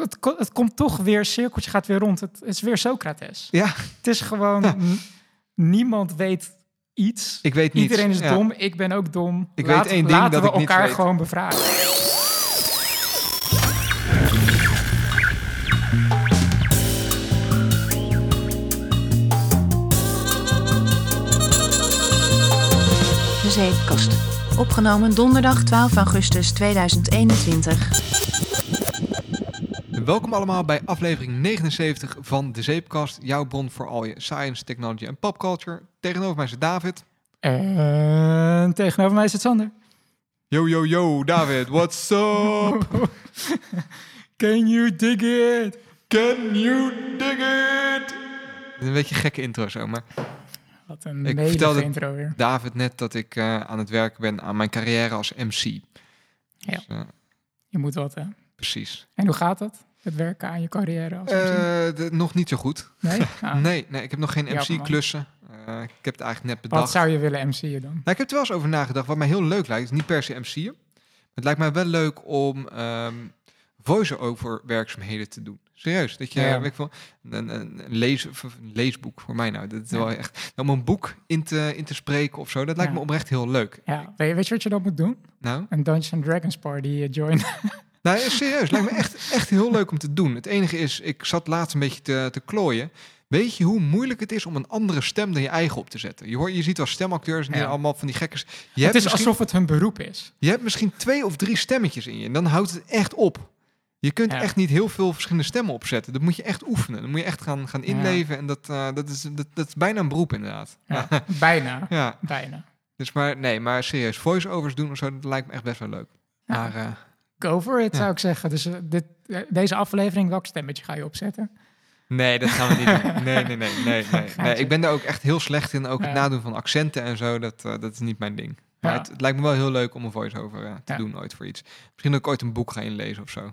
het, ko- het komt toch weer, cirkeltje gaat weer rond. Het, het is weer Socrates. Ja, Het is gewoon, niemand weet iets. ik weet niet. Iedereen is Ja. dom, ik ben ook dom. Ik weet Laten- één ding Laten dat we ik niet elkaar weet. gewoon bevragen. De Zeepkast. Opgenomen donderdag 12 augustus 2021. Welkom allemaal bij aflevering 79 van De Zeepkast. Jouw bron voor al je science, technology en popculture. Tegenover mij zit David. En tegenover mij is het Sander. Yo, yo, yo, David, what's up? Can you dig it? Can you dig it? Een beetje een gekke intro zo, maar Wat een Ik vertelde- intro weer. David net dat ik eh, aan het werken ben aan mijn carrière als MC. Ja. Dus, eh, Je moet wat, hè? precies. En hoe gaat dat? Het werken aan je carrière? Als? Eh, de- nog niet zo goed. nee? Ah, Nee, nee, ik heb nog geen. MC-klussen. Eh, ik heb het eigenlijk net bedacht. Wat zou je willen MC'en dan? Nou, ik heb er wel eens over nagedacht. Wat mij heel leuk lijkt, is niet per se MC'en. Het lijkt mij wel leuk om ehm voice-over werkzaamheden te doen. Serieus, dat je, Ja. weet veel, een, een, lees, een leesboek voor mij nou. Dat is Ja. wel echt, om een boek in te, in te spreken of zo, dat lijkt Ja. me oprecht heel leuk. Ja, weet je, weet je wat je dan moet doen? Nou, Een Dungeons Dragons party eh, join. nou serieus, lijkt me echt, echt heel leuk om te doen. Het enige is, ik zat laatst een beetje te, te klooien. Weet je hoe moeilijk het is om een andere stem dan je eigen op te zetten? Je, hoort, je ziet wel stemacteurs en Ja. allemaal van die gekkers. Je het is alsof het hun beroep is. Je hebt misschien twee of drie stemmetjes in je en dan houdt het echt op. Je kunt Ja. echt niet heel veel verschillende stemmen opzetten. Dat moet je echt oefenen. Dan moet je echt gaan, gaan inleven. En dat, eh, dat, is, dat, dat is bijna een beroep inderdaad. Ja, bijna. ja. Bijna. Dus maar nee, maar serieus, voice-overs doen of zo, dat lijkt me echt best wel leuk. Maar eh, Go for it, Ja. zou ik zeggen. Dus eh, dit, eh, deze aflevering, welk stemmetje ga je opzetten? nee, dat gaan we niet doen. Nee, nee, nee, nee, nee. Ik ben daar ook echt heel slecht in. Ook het nadoen van accenten en zo, dat, eh, dat is niet mijn ding. Maar Ja. het, het lijkt me wel heel leuk om een voice-over te doen ooit voor iets. Misschien dat ik ooit een boek ga inlezen of zo.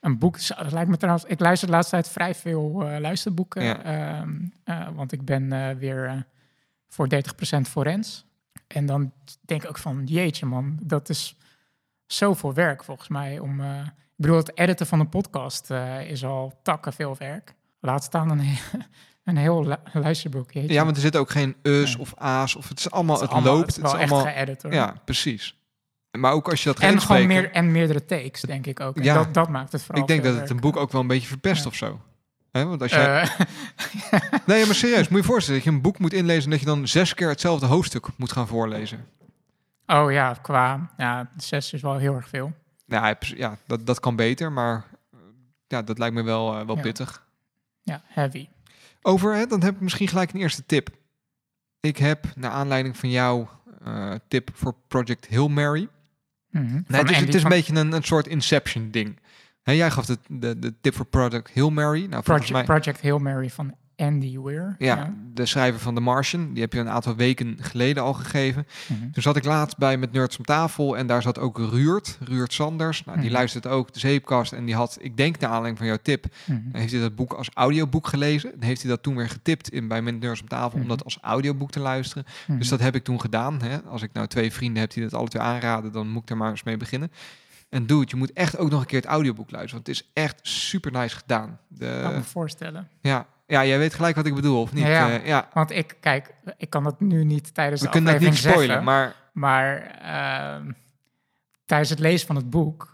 Een boek, dat lijkt me trouwens... Ik luister de laatste tijd vrij veel luisterboeken. Ehm, eh, want ik ben weer voor 30% forens. En dan denk ik ook van, jeetje man, dat is zoveel werk volgens mij. Om, eh, ik bedoel, het editen van een podcast eh, is al takken veel werk. Laat staan een, he- een heel lu- luisterboek. jeetje. Ja, want er zit ook geen us Nee. of a's of het is allemaal, het, is allemaal- loopt. Het is Het allemaal, geëdit hoor. ja, precies. Maar ook als je dat En gewoon meer, en meerdere takes, denk ik ook. En Ja. dat, dat maakt het vooral ik denk dat het een boek ook wel een beetje verpest Ja. of zo. Want als jij, Eh, nee, maar serieus, moet je je voorstellen dat je een boek moet inlezen en dat je dan zes keer hetzelfde hoofdstuk moet gaan voorlezen. Oh ja, qua... Ja, zes is wel heel erg veel. Nou, ja, ja, dat, dat kan beter, maar eh, ja, dat lijkt me wel, eh, wel Ja. pittig. Ja, heavy. Over, hè, dan heb ik misschien gelijk een eerste tip. Ik heb, naar aanleiding van jouw eh, tip voor Project Hill Mary, Mhm. Nee, het is, het is een beetje een, een soort Inception ding. Hè, jij gaf de, de, de tip voor Project Hill Mary. Nou, Project, mij, Project Hail Mary van Andy Weir. ja, de schrijver van The Martian. Die heb je een aantal weken geleden al gegeven. Mhm. Toen zat ik laatst bij met Nerds om tafel en daar zat ook Ruurt, Ruurt Sanders. Nou, die Mhm. luistert ook de Zeepkast en die had, ik denk naar aanleiding van jouw tip, Mhm. heeft hij dat boek als audioboek gelezen. En heeft hij dat toen weer getipt in, bij met Nerds om tafel om dat als audioboek te luisteren. Dus dat heb ik toen gedaan. Hè. Als ik nou twee vrienden heb die dat alle twee aanraden, dan moet ik er maar eens mee beginnen. En dude, je moet echt ook nog een keer het audioboek luisteren. Want het is echt super nice gedaan. De, kan me voorstellen. ja, ja, jij weet gelijk wat ik bedoel, of niet? Ja, ja. Eh, ja. Want ik, kijk, ik kan dat nu niet tijdens We de kunnen het niet aflevering spoilen, maar Maar ehm, tijdens het lezen van het boek...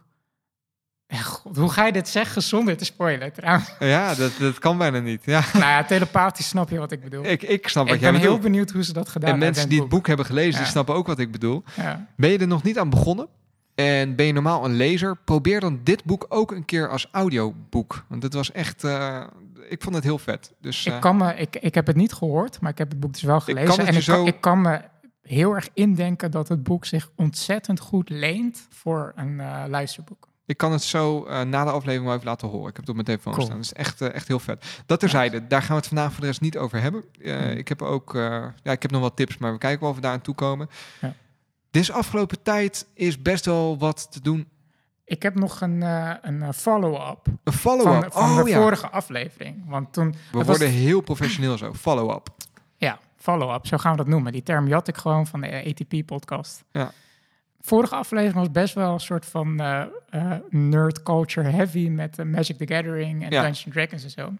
God, hoe ga je dit zeggen zonder te spoilen? Trouwens, ja, dat, dat kan bijna niet. Ja, nou ja, telepathisch snap je wat ik bedoel. ik, ik snap wat ik jij ben heel bedoelt. benieuwd hoe ze dat gedaan En hebben. mensen in die het boek hebben gelezen, die snappen ook wat ik bedoel. Ja. Ben je er nog niet aan begonnen? En ben je normaal een lezer? Probeer dan dit boek ook een keer als audioboek. Want het was echt... eh, ik vond het heel vet. Dus, eh, Ik, kan me, ik, ik heb het niet gehoord, maar ik heb het boek dus wel gelezen. en ik, kan, ik kan me heel erg indenken dat het boek zich ontzettend goed leent voor een eh, luisterboek. Ik kan het zo eh, na de aflevering wel even laten horen. Ik heb het op mijn telefoon Cool. staan. Dat is echt, eh, echt heel vet. Dat terzijde, daar gaan we het vandaag voor de rest niet over hebben. Eh, Hmm. Ik heb ook eh, ja, ik heb nog wat tips, maar we kijken wel of we daar aan toe komen. Ja. Deze afgelopen tijd is best wel wat te doen. Ik heb nog een, eh, een eh, follow-up Een follow-up. van oh de ja, vorige aflevering. Want toen, we was- worden heel professioneel zo. Follow-up. ja, follow-up, zo gaan we dat noemen. Die term jat ik gewoon van de ATP-podcast. Ja. vorige aflevering was best wel een soort van eh, eh, nerd culture heavy met eh, Magic the Gathering en Ja. Dungeons Dragons en zo.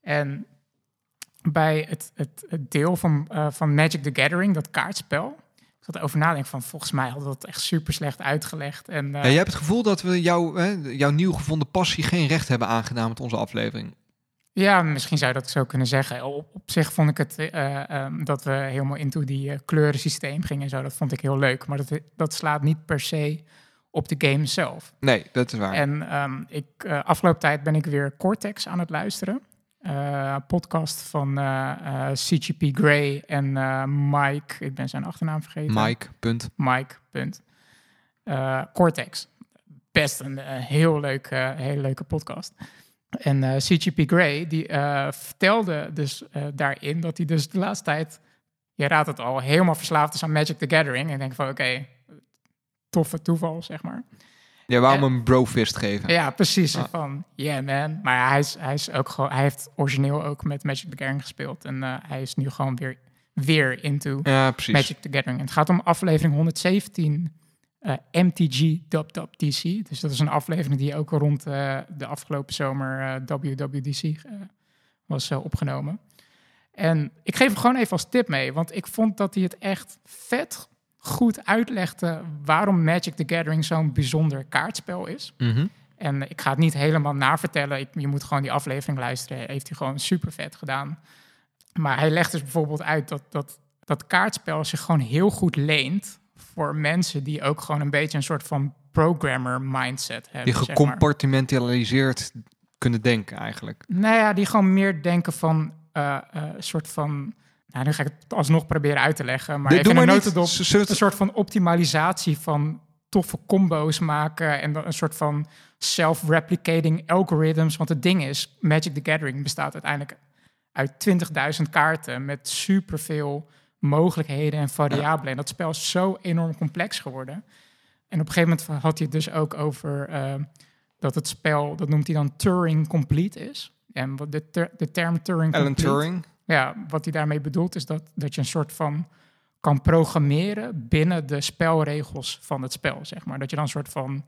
En bij het, het, het deel van, eh, van Magic the Gathering, dat kaartspel, ik zat erover nadenken van volgens mij hadden we dat echt super slecht uitgelegd. En, eh, Ja, jij hebt het gevoel dat we jou, hè, jouw nieuw gevonden passie geen recht hebben aangedaan met onze aflevering. Ja, misschien zou je dat zo kunnen zeggen. Op, op zich vond ik het eh, ehm, dat we helemaal into die eh, kleurensysteem gingen en zo. Dat vond ik heel leuk. Maar dat, dat slaat niet per se op de game zelf. Nee, dat is waar. En ehm, ik, eh, afgelopen tijd ben ik weer Cortex aan het luisteren. Eh, podcast van eh, eh, CGP Grey en Mike. Ik ben zijn achternaam vergeten. Mike, punt. Mike, punt. Cortex. Best een heel leuke, hele leuke podcast. En CGP Grey, die vertelde dus daarin dat hij dus de laatste tijd, je raadt het al, helemaal verslaafd is aan Magic the Gathering. En ik denk van, oké, toffe toeval, zeg maar. Ja. hem een brofist geven. Ja, precies. Ah. Van, yeah man. Maar hij, is, hij, is ook gewoon, hij heeft origineel ook met Magic the Gathering gespeeld. En eh, hij is nu gewoon weer, weer into Ja. Magic the Gathering. En het gaat om aflevering 117 eh, MTG Dub Dub DC. Dus dat is een aflevering die ook rond eh, de afgelopen zomer eh, WWDC was opgenomen. En ik geef hem gewoon even als tip mee, want ik vond dat hij het echt vet goed uitlegde waarom Magic the Gathering zo'n bijzonder kaartspel is. Mhm. En ik ga het niet helemaal navertellen. Ik, je moet gewoon die aflevering luisteren. Heeft hij gewoon super vet gedaan. Maar hij legt dus bijvoorbeeld uit dat, dat dat kaartspel zich gewoon heel goed leent voor mensen die ook gewoon een beetje een soort van programmer mindset hebben. Die zeg maar. gecompartimentaliseerd kunnen denken eigenlijk. Nou ja, die gewoon meer denken van eh, eh, een soort van. Nou, nu ga ik het alsnog proberen uit te leggen. Maar even doe een notendop. Een soort van optimalisatie van toffe combo's maken en dan een soort van self-replicating algorithms. Want het ding is, Magic the Gathering bestaat uiteindelijk uit 20.000 kaarten met superveel mogelijkheden en variabelen. En dat spel is zo enorm complex geworden. En op een gegeven moment had hij het dus ook over eh, dat het spel, dat noemt hij dan Turing complete is. En wat de, ter- de term Turing Alan complete, Turing. Ja, wat hij daarmee bedoelt is dat, dat je een soort van kan programmeren binnen de spelregels van het spel, zeg maar. Dat je dan een soort van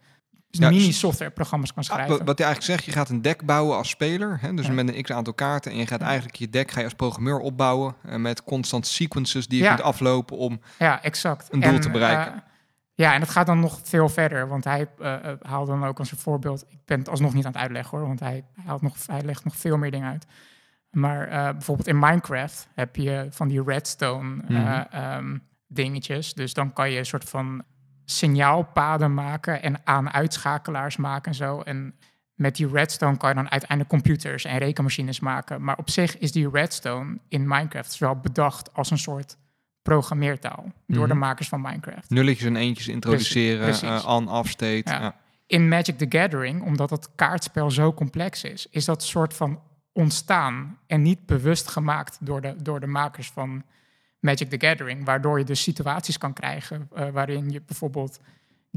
Ja, mini-softwareprogramma's kan Ah, schrijven. wat, wat hij eigenlijk zegt, je gaat een deck bouwen als speler. Hè, dus Ja. met een x aantal kaarten. En je gaat eigenlijk je deck ga je als programmeur opbouwen. eh, met constant sequences die je Ja. kunt aflopen om... Ja, exact. een doel En, te bereiken. eh, ja, en het gaat dan nog veel verder, want hij eh, haalde dan ook als een voorbeeld. Ik ben het alsnog niet aan het uitleggen hoor, want hij, hij, haalt nog, hij legt nog veel meer dingen uit. Maar eh, bijvoorbeeld in Minecraft heb je van die redstone eh, Mhm. ehm, dingetjes. Dus dan kan je een soort van signaalpaden maken en aan-uitschakelaars maken en zo. En met die redstone kan je dan uiteindelijk computers en rekenmachines maken. Maar op zich is die redstone in Minecraft dus wel bedacht als een soort programmeertaal door de Mhm. makers van Minecraft. Nulletjes en eentjes introduceren, eh, precies. on, off state. Ja. Ja. In Magic the Gathering, omdat het kaartspel zo complex is, is dat soort van ontstaan en niet bewust gemaakt door de, door de makers van Magic the Gathering, waardoor je dus situaties kan krijgen eh, waarin je bijvoorbeeld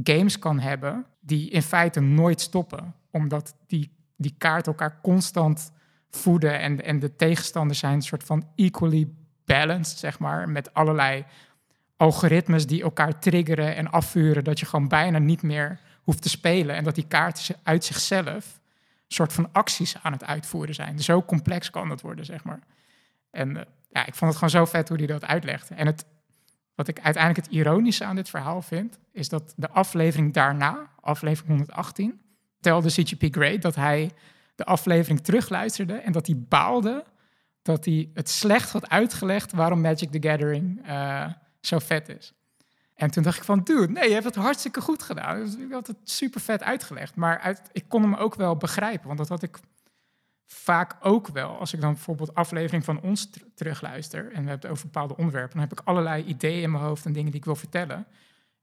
games kan hebben die in feite nooit stoppen, omdat die, die kaart elkaar constant voeden en, en de tegenstanders zijn een soort van equally balanced, zeg maar, met allerlei algoritmes die elkaar triggeren en afvuren, dat je gewoon bijna niet meer hoeft te spelen en dat die kaarten uit zichzelf soort van acties aan het uitvoeren zijn. Zo complex kan dat worden, zeg maar. En eh, ja, ik vond het gewoon zo vet hoe hij dat uitlegde. En het, wat ik uiteindelijk het ironische aan dit verhaal vind, is dat de aflevering daarna, aflevering 118, telde CGP Grey dat hij de aflevering terugluisterde en dat hij baalde dat hij het slecht had uitgelegd waarom Magic the Gathering eh, zo vet is. En toen dacht ik van, dude, nee, je hebt het hartstikke goed gedaan. Dus Ik had het super vet uitgelegd. Maar uit, ik kon hem ook wel begrijpen, want dat had ik vaak ook wel. Als ik dan bijvoorbeeld aflevering van ons ter- terugluister... en we hebben het over bepaalde onderwerpen... dan heb ik allerlei ideeën in mijn hoofd en dingen die ik wil vertellen.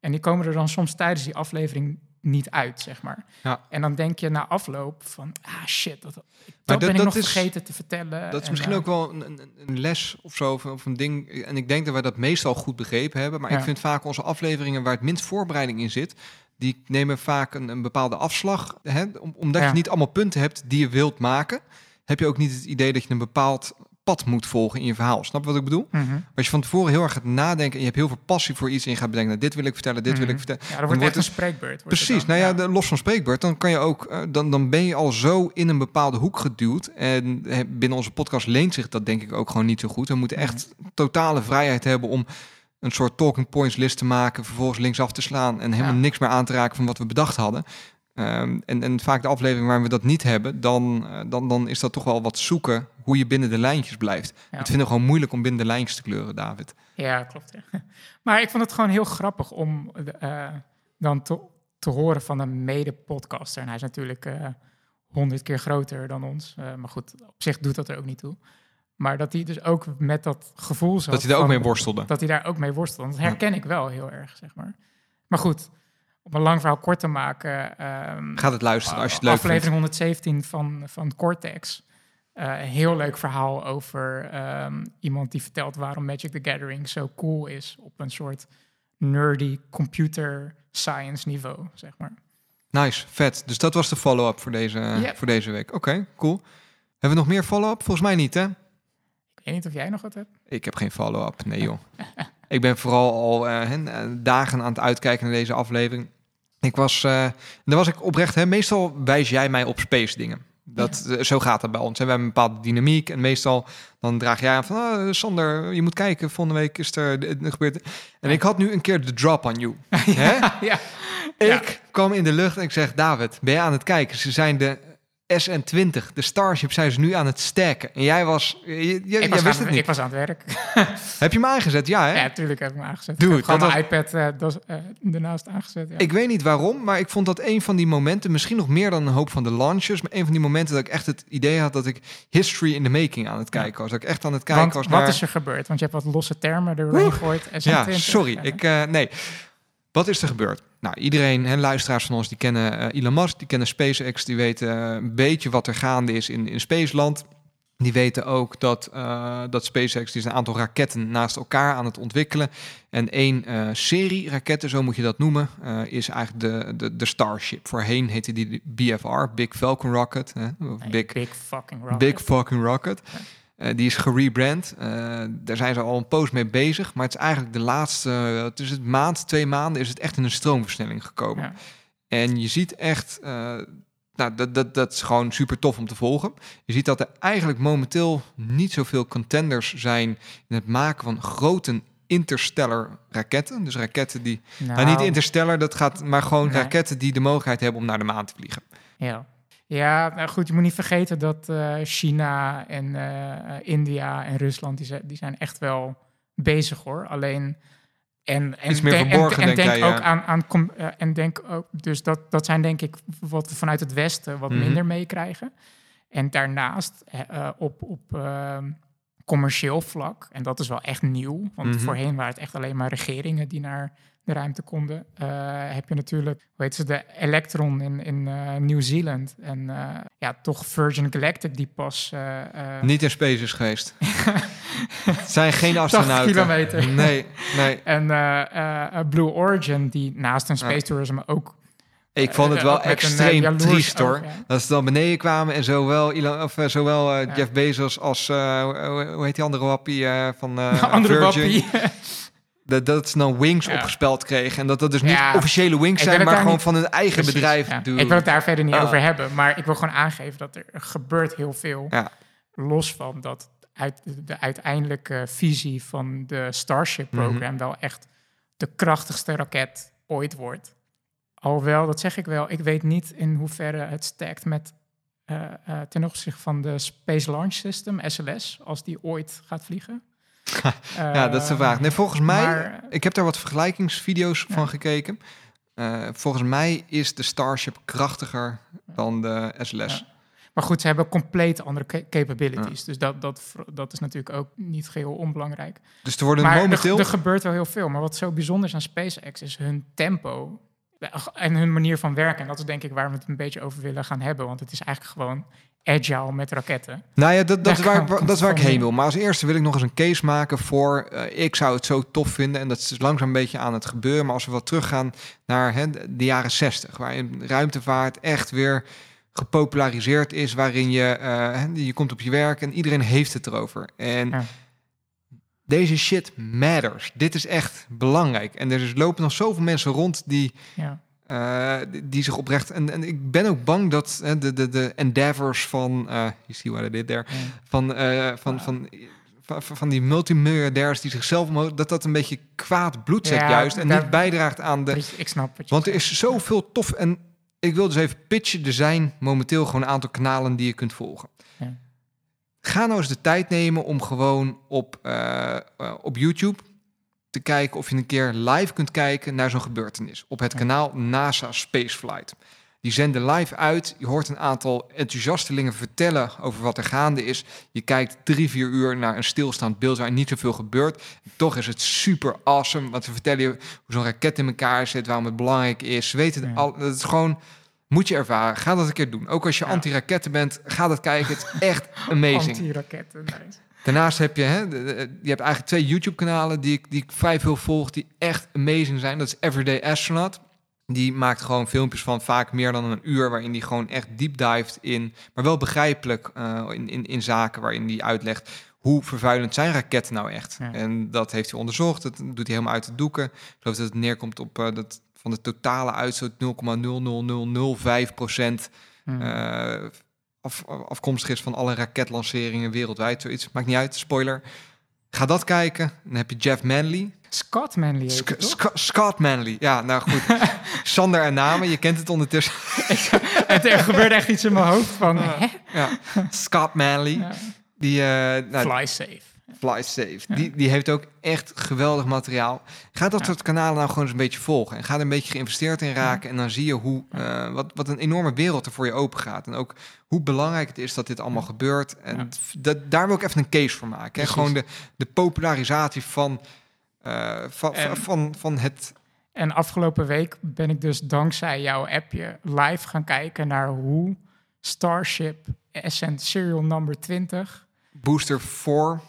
En die komen er dan soms tijdens die aflevering niet uit, zeg maar. Ja. En dan denk je na afloop van, ah shit, dat, dat dat- ben ik dat nog is- vergeten te vertellen. Dat is En, misschien eh, ook wel een, een, een les of zo, of, of een ding. En ik denk dat wij dat meestal goed begrepen hebben. Maar Ja. ik vind vaak onze afleveringen waar het minst voorbereiding in zit, die nemen vaak een, een bepaalde afslag. Hè? Om- omdat Ja. je niet allemaal punten hebt die je wilt maken, heb je ook niet het idee dat je een bepaald pad moet volgen in je verhaal. Snap je wat ik bedoel? Mhm. Als je van tevoren heel erg gaat nadenken en je hebt heel veel passie voor iets en je gaat bedenken, nou, dit wil ik vertellen, dit wil ik Mhm. vertellen. Ja, dan wordt echt een spreekbeurt. het Precies, nou ja, de- los van spreekbeurt, dan kan je ook, eh, dan, dan ben je al zo in een bepaalde hoek geduwd. En eh, binnen onze podcast leent zich dat denk ik ook gewoon niet zo goed. We moeten echt totale vrijheid hebben om een soort talking points list te maken, vervolgens linksaf te slaan en helemaal Ja. niks meer aan te raken van wat we bedacht hadden. Ehm, en, en vaak de aflevering waar we dat niet hebben, dan, eh, dan, dan is dat toch wel wat zoeken hoe je binnen de lijntjes blijft. Ja. Het vinden we gewoon moeilijk om binnen de lijntjes te kleuren, David. Ja, klopt. Ja. Maar ik vond het gewoon heel grappig om eh, dan te, te horen van een mede-podcaster. En hij is natuurlijk eh, honderd keer groter dan ons. Maar goed, op zich doet dat er ook niet toe. Maar dat hij dus ook met dat gevoel zat. Dat hij daar ook mee worstelde. Dat hij daar ook mee worstelde. Dat herken ik wel heel erg, zeg maar. Maar goed, om een lang verhaal kort te maken. ehm, Gaat het luisteren als je het leuk vindt. aflevering 117 van, van Cortex. Eh, een heel leuk verhaal over ehm, iemand die vertelt waarom Magic the Gathering zo cool is op een soort nerdy computer science niveau, zeg maar. Nice, vet. Dus dat was de follow-up voor deze, Yep. voor deze week. Oké, cool. Hebben we nog meer follow-up? Volgens mij niet, hè? Ik weet niet of jij nog wat hebt. Ik heb geen follow-up. Nee, joh. ik ben vooral al eh, eh, dagen aan het uitkijken naar deze aflevering. Ik was, eh daar was ik oprecht, hè, meestal wijs jij mij op space dingen. Dat, zo gaat het bij ons. hè. We hebben een bepaalde dynamiek en meestal dan draag jij aan van, ah, Sander, je moet kijken, volgende week is er, er gebeurt. En ik had nu een keer de drop on you. hè? ja. Ik kwam in de lucht en ik zeg, David, ben je aan het kijken? Ze zijn de SN20, de Starship, zijn ze nu aan het stacken. En jij was, je, je- Ik jij was, wist aan, het niet. ik was aan het werk. Heb je me aangezet? Ja, hè? Ja, natuurlijk heb ik me aangezet. Dude, ik heb gewoon mijn iPad ernaast aangezet. Ja. Ik weet niet waarom, maar ik vond dat een van die momenten, misschien nog meer dan een hoop van de launches, maar een van die momenten dat ik echt het idee had dat ik history in the making aan het kijken was. Dat ik echt aan het kijken Want was wat naar... is er gebeurd? Want je hebt wat losse termen erin gegooid. Ja, SN20. sorry. Ik, eh, nee. Wat is er gebeurd? Nou, iedereen, hè, luisteraars van ons, die kennen eh, Elon Musk, die kennen SpaceX, die weten eh, een beetje wat er gaande is in, in Spaceland. Die weten ook dat, eh, dat SpaceX die is een aantal raketten naast elkaar aan het ontwikkelen. En één serie raketten, zo moet je dat noemen, is eigenlijk de, de, de Starship. Voorheen heette die de BFR, Big Falcon Rocket. Hè, of Nee, Big, big fucking rocket. Big fucking rocket. Eh, die is gerebrand. Eh, daar zijn ze al een poos mee bezig. Maar het is eigenlijk de laatste, uh, het maand, twee maanden, is het echt in een stroomversnelling gekomen. Ja. En je ziet echt, uh, nou, dat, dat, dat is gewoon super tof om te volgen. Je ziet dat er eigenlijk momenteel niet zoveel contenders zijn in het maken van grote interstellar raketten. Dus raketten die, nou, nou niet interstellar, dat gaat, maar gewoon nee. raketten die de mogelijkheid hebben om naar de maan te vliegen. Ja. Ja, nou goed, je moet niet vergeten dat uh, China en uh, India en Rusland, die zijn, die zijn echt wel bezig hoor. Alleen. En, en Iets meer denk, verborgen, en, en denk denk jij, ook ja. aan, aan uh, en denk ook, dus dat, dat zijn denk ik wat we vanuit het Westen wat Mhm. minder meekrijgen. En daarnaast op, op uh, commercieel vlak, en dat is wel echt nieuw, want Mhm. voorheen waren het echt alleen maar regeringen die naar de ruimte konden, uh, heb je natuurlijk, hoe heet ze, de Electron in, in uh, Nieuw-Zeeland. En uh, ja, toch Virgin Galactic die pas... eh, Niet in space is geweest. het zijn geen astronauten. kilometer. Nee, nee. En Blue Origin, die naast een space tourism ook... Ik vond het wel een, extreem triest hoor. ja. Dat ze dan beneden kwamen en zowel, Elon, of, zowel uh, Ja. Jeff Bezos als, uh, hoe heet die andere wappie uh, van Andere Virgin, wappie. Dat, dat ze dan wings Ja. opgespeld kregen. En dat dat dus niet Ja. officiële wings zijn, maar gewoon niet- van hun eigen Precies, bedrijf. ja. doen. Ik wil het daar verder niet Ah. over hebben, maar ik wil gewoon aangeven dat er gebeurt heel veel. Los van dat uit, de uiteindelijke visie van de Starship Mhm. program wel echt de krachtigste raket ooit wordt. Alhoewel, dat zeg ik wel, ik weet niet in hoeverre het stakt met eh, eh, ten opzichte van de Space Launch System, SLS, als die ooit gaat vliegen. Ja, dat is de Eh, vraag. Nee, volgens mij, maar- ik heb daar wat vergelijkingsvideo's Ja. van gekeken. Eh, volgens mij is de Starship krachtiger dan de SLS. Ja. Maar goed, ze hebben compleet andere ca- capabilities. Dus dat, dat, dat is natuurlijk ook niet geheel onbelangrijk. Dus er worden maar momenteel... er, er gebeurt wel heel veel. Maar wat zo bijzonder is aan SpaceX is hun tempo en hun manier van werken. En dat is denk ik waar we het een beetje over willen gaan hebben. Want het is eigenlijk gewoon agile met raketten. Nou ja, dat, dat, is waar, dat is waar ik heen wil. Maar als eerste wil ik nog eens een case maken voor... eh, ik zou het zo tof vinden, en dat is langzaam een beetje aan het gebeuren... maar als we wat teruggaan naar hè, de jaren 60... waarin ruimtevaart echt weer gepopulariseerd is, waarin je, hè, je komt op je werk en iedereen heeft het erover. En Ja. deze shit matters. Dit is echt belangrijk. En er is- lopen nog zoveel mensen rond die, Ja. Eh, die, zich oprecht... En, en ik ben ook bang dat hè, de, de, de endeavors van... eh you see what I did there? Ja. Van, eh, van, van, van, van die multimiljonairs die zichzelf omhoog... dat dat een beetje kwaad bloed zet Ja, juist. En daar- niet bijdraagt aan de... Ik snap wat je Want er is zoveel tof. En ik wil dus even pitchen. Er zijn momenteel gewoon een aantal kanalen die je kunt volgen. Ja. Ga nou eens de tijd nemen om gewoon op, op YouTube te kijken of je een keer live kunt kijken naar zo'n gebeurtenis. Op het kanaal NASA Spaceflight. Die zenden live uit. Je hoort een aantal enthousiastelingen vertellen over wat er gaande is. Je kijkt drie, vier uur naar een stilstaand beeld waar niet zoveel gebeurt. Toch is het super awesome. Want ze vertellen je hoe zo'n raket in elkaar zit, waarom het belangrijk is. Ze weten het al. Het is gewoon, moet je ervaren. Ga dat een keer doen. Ook als je Ja. anti-raketten bent, ga dat kijken. Het is echt amazing. Anti-raketten, nice. Daarnaast heb je, hè, je hebt eigenlijk twee YouTube-kanalen die ik, die ik vrij veel volg, die echt amazing zijn. Dat is Everyday Astronaut. Die maakt gewoon filmpjes van vaak meer dan een uur, waarin die gewoon echt deep dived in, maar wel begrijpelijk eh, in, in, in zaken waarin die uitlegt hoe vervuilend zijn raketten nou echt. Ja. En dat heeft hij onderzocht, dat doet hij helemaal uit de doeken. Ik geloof dat het neerkomt op eh, dat van de totale uitstoot 0,00005 procent Hmm. Af, afkomstig is van alle raketlanceringen wereldwijd. Zoiets. Maakt niet uit, spoiler. Ga dat kijken. Dan heb je Jeff Manley. Scott Manley heet Sc- het, toch? Sc- Scott Manley. Ja, nou goed. Sander en namen, je kent het ondertussen. Het, er gebeurde echt iets in mijn hoofd van... Ja. Scott Manley. Ja. Die, eh nou, Fly safe. Fly Safe. Die, die heeft ook echt geweldig materiaal. Ga dat soort kanalen nou gewoon eens een beetje volgen. En ga er een beetje geïnvesteerd in raken. En dan zie je hoe, eh, wat, wat een enorme wereld er voor je open gaat. En ook hoe belangrijk het is dat dit allemaal gebeurt. En dat, daar wil ik even een case voor maken. Hè? Gewoon de, de popularisatie van, eh, van, En- van, van het... En afgelopen week ben ik dus dankzij jouw appje live gaan kijken naar hoe Starship Ascent Serial Number 20 Booster 4.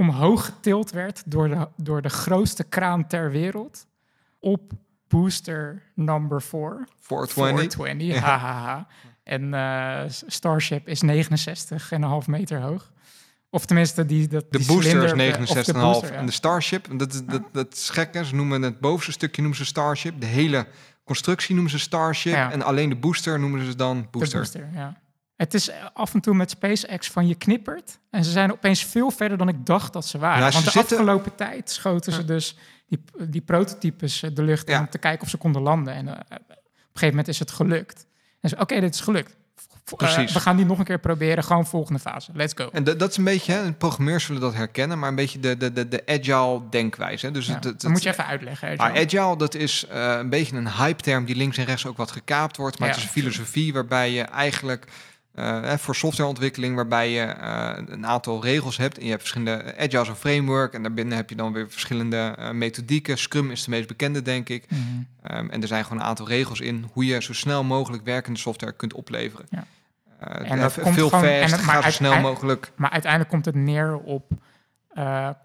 Omhoog getild werd door de, door de grootste kraan ter wereld op booster number 4. 420. 420, Ja. hahaha. En eh, Starship is 69,5 meter hoog. Of tenminste, die, dat, De die booster is cilinder- of de 69,5. booster, ja. En de Starship, dat, is- dat, dat is gek, hè? Ze noemen het bovenste stukje noemen ze Starship. De hele constructie noemen ze Starship. Ja. En alleen de booster noemen ze dan De booster. booster, ja. Het is eh, af en toe met SpaceX van je knippert. En ze zijn opeens veel verder dan ik dacht dat ze waren. Ja, ze Want de zitten- afgelopen tijd schoten ze dus die, die prototypes eh, de lucht in Ja. om te kijken of ze konden landen. En eh, op een gegeven moment is het gelukt. En ze, oké, dit is gelukt. Precies. we gaan die nog een keer proberen. Gewoon volgende fase. Let's go. En dat, is een beetje, hè, programmeurs zullen dat herkennen, maar een beetje de, de, de, de agile denkwijze. Hè? Dus Ja, het, het, dat moet je even uitleggen. hè, Maar John. agile, dat is eh, een beetje een hype-term die links en rechts ook wat gekaapt wordt. Maar Ja. het is een filosofie waarbij je eigenlijk hè, voor softwareontwikkeling, waarbij je eh, een aantal regels hebt. En je hebt verschillende agile een framework en daarbinnen heb je dan weer verschillende eh, methodieken. Scrum is de meest bekende, denk ik. Mhm. Ehm, en er zijn gewoon een aantal regels in hoe je zo snel mogelijk werkende software kunt opleveren. Ja. En dat komt veel gewoon- en fast, het- maar ga zo snel mogelijk. Maar uiteindelijk komt het neer op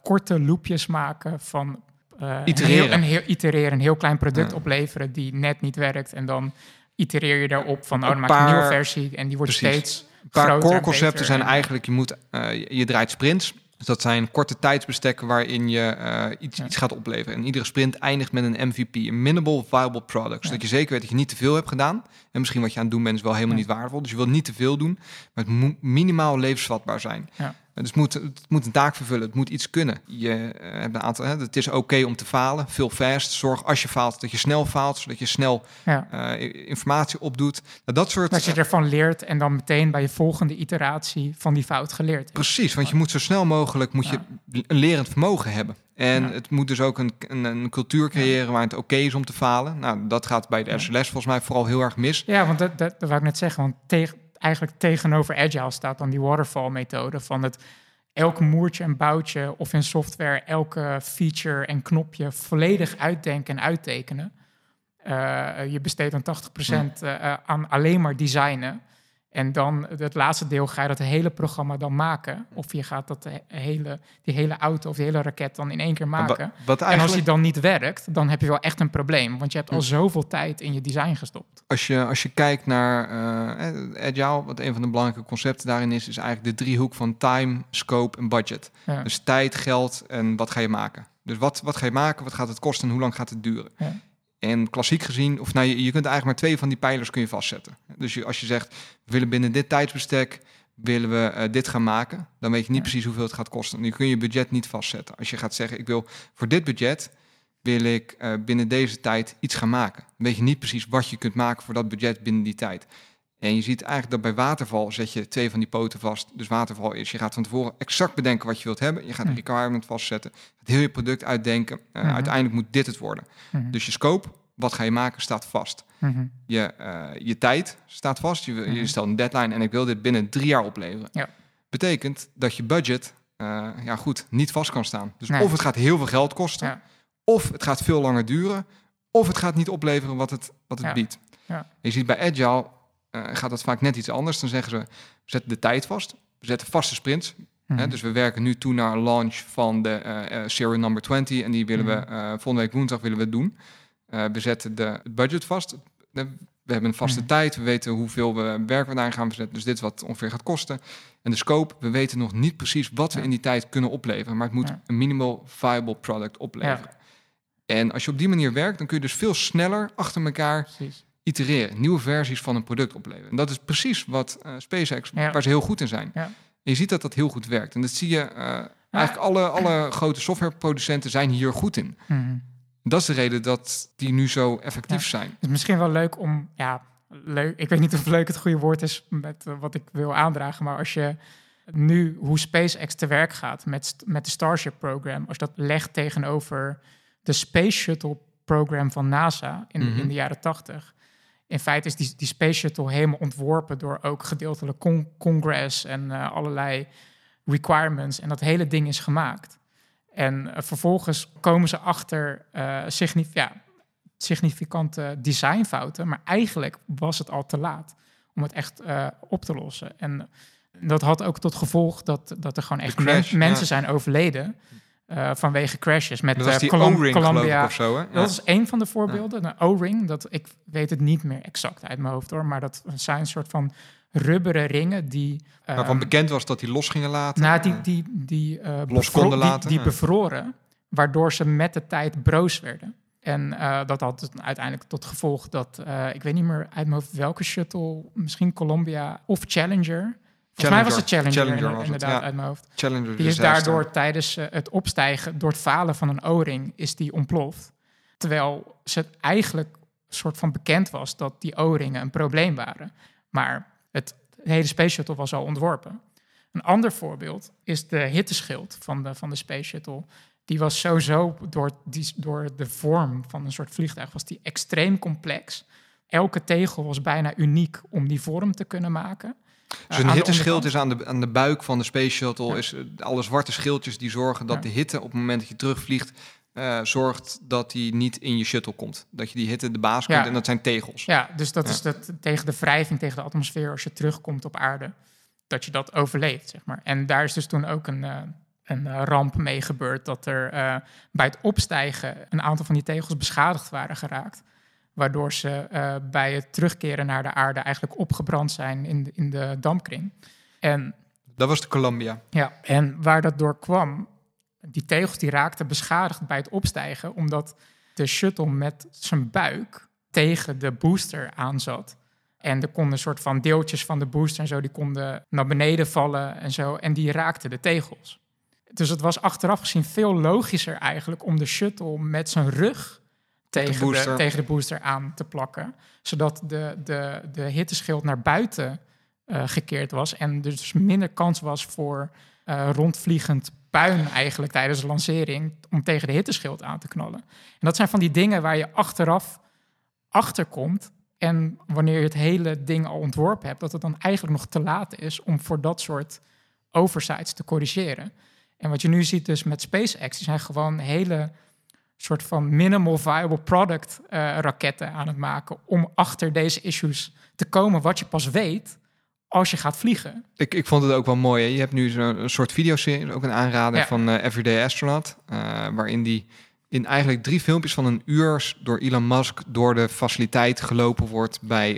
korte loopjes maken van eh, Itereren. Een heel, een heel, itereren, een heel klein product Ja. opleveren die net niet werkt. En dan itereer je daarop van, oh, Een dan maak je een nieuwe versie en die wordt Precies. steeds Een paar core en concepten zijn en- eigenlijk, je, moet, eh, je, draait sprints. Dus dat zijn korte tijdsbestekken waarin je eh, iets, Ja. iets gaat opleveren. En iedere sprint eindigt met een MVP, een minimal viable product. Zodat je zeker weet dat je niet te veel hebt gedaan. En misschien wat je aan het doen bent is wel helemaal Ja. niet waardevol. Dus je wilt niet te veel doen, maar het moet minimaal levensvatbaar zijn. Ja. Dus het moet, het moet een taak vervullen, het moet iets kunnen. Je eh, hebt een aantal, hè, het is oké om te falen, veel fast. Zorg als je faalt dat je snel faalt, zodat je snel Ja. eh, informatie opdoet. Nou, dat soort Dat je ervan leert en dan meteen bij je volgende iteratie van die fout geleerd hebt. Precies, want je moet zo snel mogelijk moet je een lerend vermogen hebben. En Ja. het moet dus ook een, een, een cultuur creëren waar het oké is om te falen. Nou, dat gaat bij de. SLS volgens mij vooral heel erg mis. Ja, want dat, dat, dat wou ik net zeggen. Want tegen, eigenlijk tegenover Agile staat dan die waterfall-methode van het elk moertje en boutje of in software elke feature en knopje volledig uitdenken en uittekenen. Eh, je besteedt dan 80% eh, eh, aan alleen maar designen. En dan het laatste deel ga je dat hele programma dan maken. Of je gaat dat hele, die hele auto of die hele raket dan in één keer maken. Wat En als die dan niet werkt, dan heb je wel echt een probleem. Want je hebt al Hm. zoveel tijd in je design gestopt. Als je, als je kijkt naar eh, Agile, wat een van de belangrijke concepten daarin is, is eigenlijk de driehoek van time, scope en budget. Ja. Dus tijd, geld en wat ga je maken. Dus wat, wat ga je maken, wat gaat het kosten en hoe lang gaat het duren? Ja. En klassiek gezien, of nou, je, je kunt eigenlijk maar twee van die pijlers kun je vastzetten. Dus je, als je zegt, we willen binnen dit tijdsbestek, willen we eh, dit gaan maken, dan weet je niet Ja. precies hoeveel het gaat kosten. Nu kun je budget niet vastzetten. Als je gaat zeggen, ik wil voor dit budget, wil ik eh, binnen deze tijd iets gaan maken. Dan weet je niet precies wat je kunt maken voor dat budget binnen die tijd. En je ziet eigenlijk dat bij waterval zet je twee van die poten vast. Dus waterval is, je gaat van tevoren exact bedenken wat je wilt hebben. Je gaat een Hm. requirement vastzetten. Het heel je product uitdenken. Eh, Mhm. Uiteindelijk moet dit het worden. Mhm. Dus je scope, wat ga je maken, staat vast. Mhm. Je, eh, je tijd staat vast. Je, je stelt een deadline en ik wil dit binnen drie jaar opleveren. Ja. Betekent dat je budget, eh, ja goed, niet vast kan staan. Dus Nee. of het gaat heel veel geld kosten, Ja. of het gaat veel langer duren, of het gaat niet opleveren wat het, wat het Ja. biedt. Ja. Je ziet bij Agile gaat dat vaak net iets anders. Dan zeggen ze, we zetten de tijd vast. We zetten vaste sprints. Mhm. Hè, dus we werken nu toe naar launch van de eh eh, serial number 20. En die willen we Mhm. eh, volgende week woensdag willen we het doen. Eh, we zetten de, het budget vast. We hebben een vaste Mhm. tijd. We weten hoeveel we werk we daarin gaan verzetten. Dus dit is wat ongeveer gaat kosten. En de scope, we weten nog niet precies wat we Ja. in die tijd kunnen opleveren. Maar het moet Ja. een minimal viable product opleveren. En als je op die manier werkt, dan kun je dus veel sneller achter elkaar Precies. Itereren, nieuwe versies van een product opleveren. En dat is precies wat eh, SpaceX, Ja. waar ze heel goed in zijn. Ja. Je ziet dat dat heel goed werkt. En dat zie je, eh, eigenlijk alle, alle grote softwareproducenten zijn hier goed in. Mhm. Dat is de reden dat die nu zo effectief zijn. Het is misschien wel leuk om, ja, leuk. Ik weet niet of leuk het goede woord is met eh, wat ik wil aandragen, maar als je nu hoe SpaceX te werk gaat met, met de Starship program, als je dat legt tegenover de Space Shuttle program van NASA in, Mhm. in de jaren 80. In feite is die, die Space Shuttle helemaal ontworpen door ook gedeeltelijk con- Congress en eh, allerlei requirements. En dat hele ding is gemaakt. En eh, vervolgens komen ze achter signif- ja, significante designfouten. Maar eigenlijk was het al te laat om het echt op te lossen. En dat had ook tot gevolg dat, dat er gewoon echt men- mensen ja. zijn overleden eh, vanwege crashes. Met Dat was eh, Colum- Columbia. of zo? Ja. Dat is één van de voorbeelden. Een O-ring, dat ik weet het niet meer exact uit mijn hoofd hoor, maar dat zijn een soort van rubberen ringen die. Waarvan ehm, bekend was dat die los gingen laten. nou, die, die, die, eh, Los konden laten, die bevroren, waardoor ze met de tijd broos werden. En dat had uiteindelijk tot gevolg dat, ik weet niet meer uit mijn hoofd welke shuttle, misschien Columbia of Challenger. Volgens mij was het Challenger, Challenger inderdaad, was het, inderdaad ja. uit mijn hoofd. Challenger Die is disaster. daardoor tijdens eh, het opstijgen, door het falen van een O-ring, is die ontploft. Terwijl ze eigenlijk soort van bekend was dat die O-ringen een probleem waren. Maar het hele Space Shuttle was al ontworpen. Een ander voorbeeld is de hitteschild van de, van de Space Shuttle. Die was sowieso door, die, door de vorm van een soort vliegtuig was die extreem complex. Elke tegel was bijna uniek om die vorm te kunnen maken. Dus Eh, een aan de hitteschild is aan de, aan de buik van de Space Shuttle. Ja. Is eh, alle zwarte schildjes die zorgen dat Ja. de hitte op het moment dat je terugvliegt... eh, zorgt dat die niet in je shuttle komt. Dat je die hitte de baas kunt Ja. en dat zijn tegels. Ja, dus dat is dat, tegen de wrijving, tegen de atmosfeer als je terugkomt op aarde, dat je dat overleeft, zeg maar. En daar is dus toen ook een, een ramp mee gebeurd, dat er bij het opstijgen een aantal van die tegels beschadigd waren geraakt. Waardoor ze eh, bij het terugkeren naar de aarde eigenlijk opgebrand zijn in de, in de dampkring. En Dat was de Columbia. ja, en waar dat door kwam, die tegels die raakten beschadigd bij het opstijgen, omdat de shuttle met zijn buik tegen de booster aanzat. En er konden een soort van deeltjes van de booster en zo, die konden naar beneden vallen en zo, en die raakten de tegels. Dus het was achteraf gezien veel logischer eigenlijk om de shuttle met zijn rug tegen de, booster. tegen de booster aan te plakken. Zodat de, de, de hitteschild naar buiten eh, gekeerd was. En dus minder kans was voor eh, rondvliegend puin eigenlijk tijdens de lancering om tegen de hitteschild aan te knallen. En dat zijn van die dingen waar je achteraf achter komt. En wanneer je het hele ding al ontworpen hebt, dat het dan eigenlijk nog te laat is om voor dat soort oversights te corrigeren. En wat je nu ziet dus met SpaceX, die zijn gewoon hele soort van minimal viable product eh, raketten aan het maken om achter deze issues te komen, wat je pas weet als je gaat vliegen. Ik, ik vond het ook wel mooi. Hè? Je hebt nu zo'n een soort videoserie, ook een aanrader Ja. van eh, Everyday Astronaut. eh, waarin die in eigenlijk drie filmpjes van een uur door Elon Musk door de faciliteit gelopen wordt bij...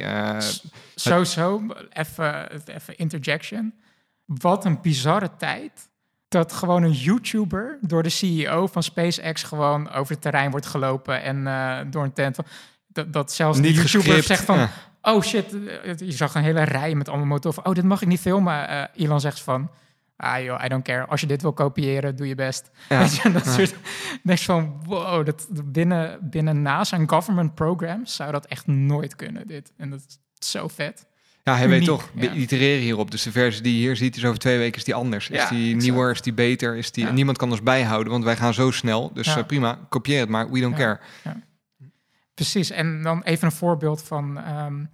Zo, zo, even, even interjection. Wat een bizarre tijd dat gewoon een YouTuber door de CEO van SpaceX gewoon over het terrein wordt gelopen en eh, door een tent. Dat, dat zelfs de niet YouTuber gescript. zegt van, Ja. oh shit, eh, je zag een hele rij met allemaal motoren. Oh, dit mag ik niet filmen. Eh, Elon zegt van, ah joh, I don't care. Als je dit wil kopiëren, doe je best. Ja. Je, dat Ja. soort, denk van, wow, dat binnen, binnen NASA en government programs zou dat echt nooit kunnen, dit. En dat is zo vet. Ja, hij weet toch, we ja. itereren hierop. Dus de versie die je hier ziet, is over twee weken is die anders. Is die exact. nieuwer, is die beter, is die... Ja. Niemand kan ons bijhouden, want wij gaan zo snel. Dus eh, prima, kopieer het maar, we don't Ja. care. Precies, en dan even een voorbeeld van ehm,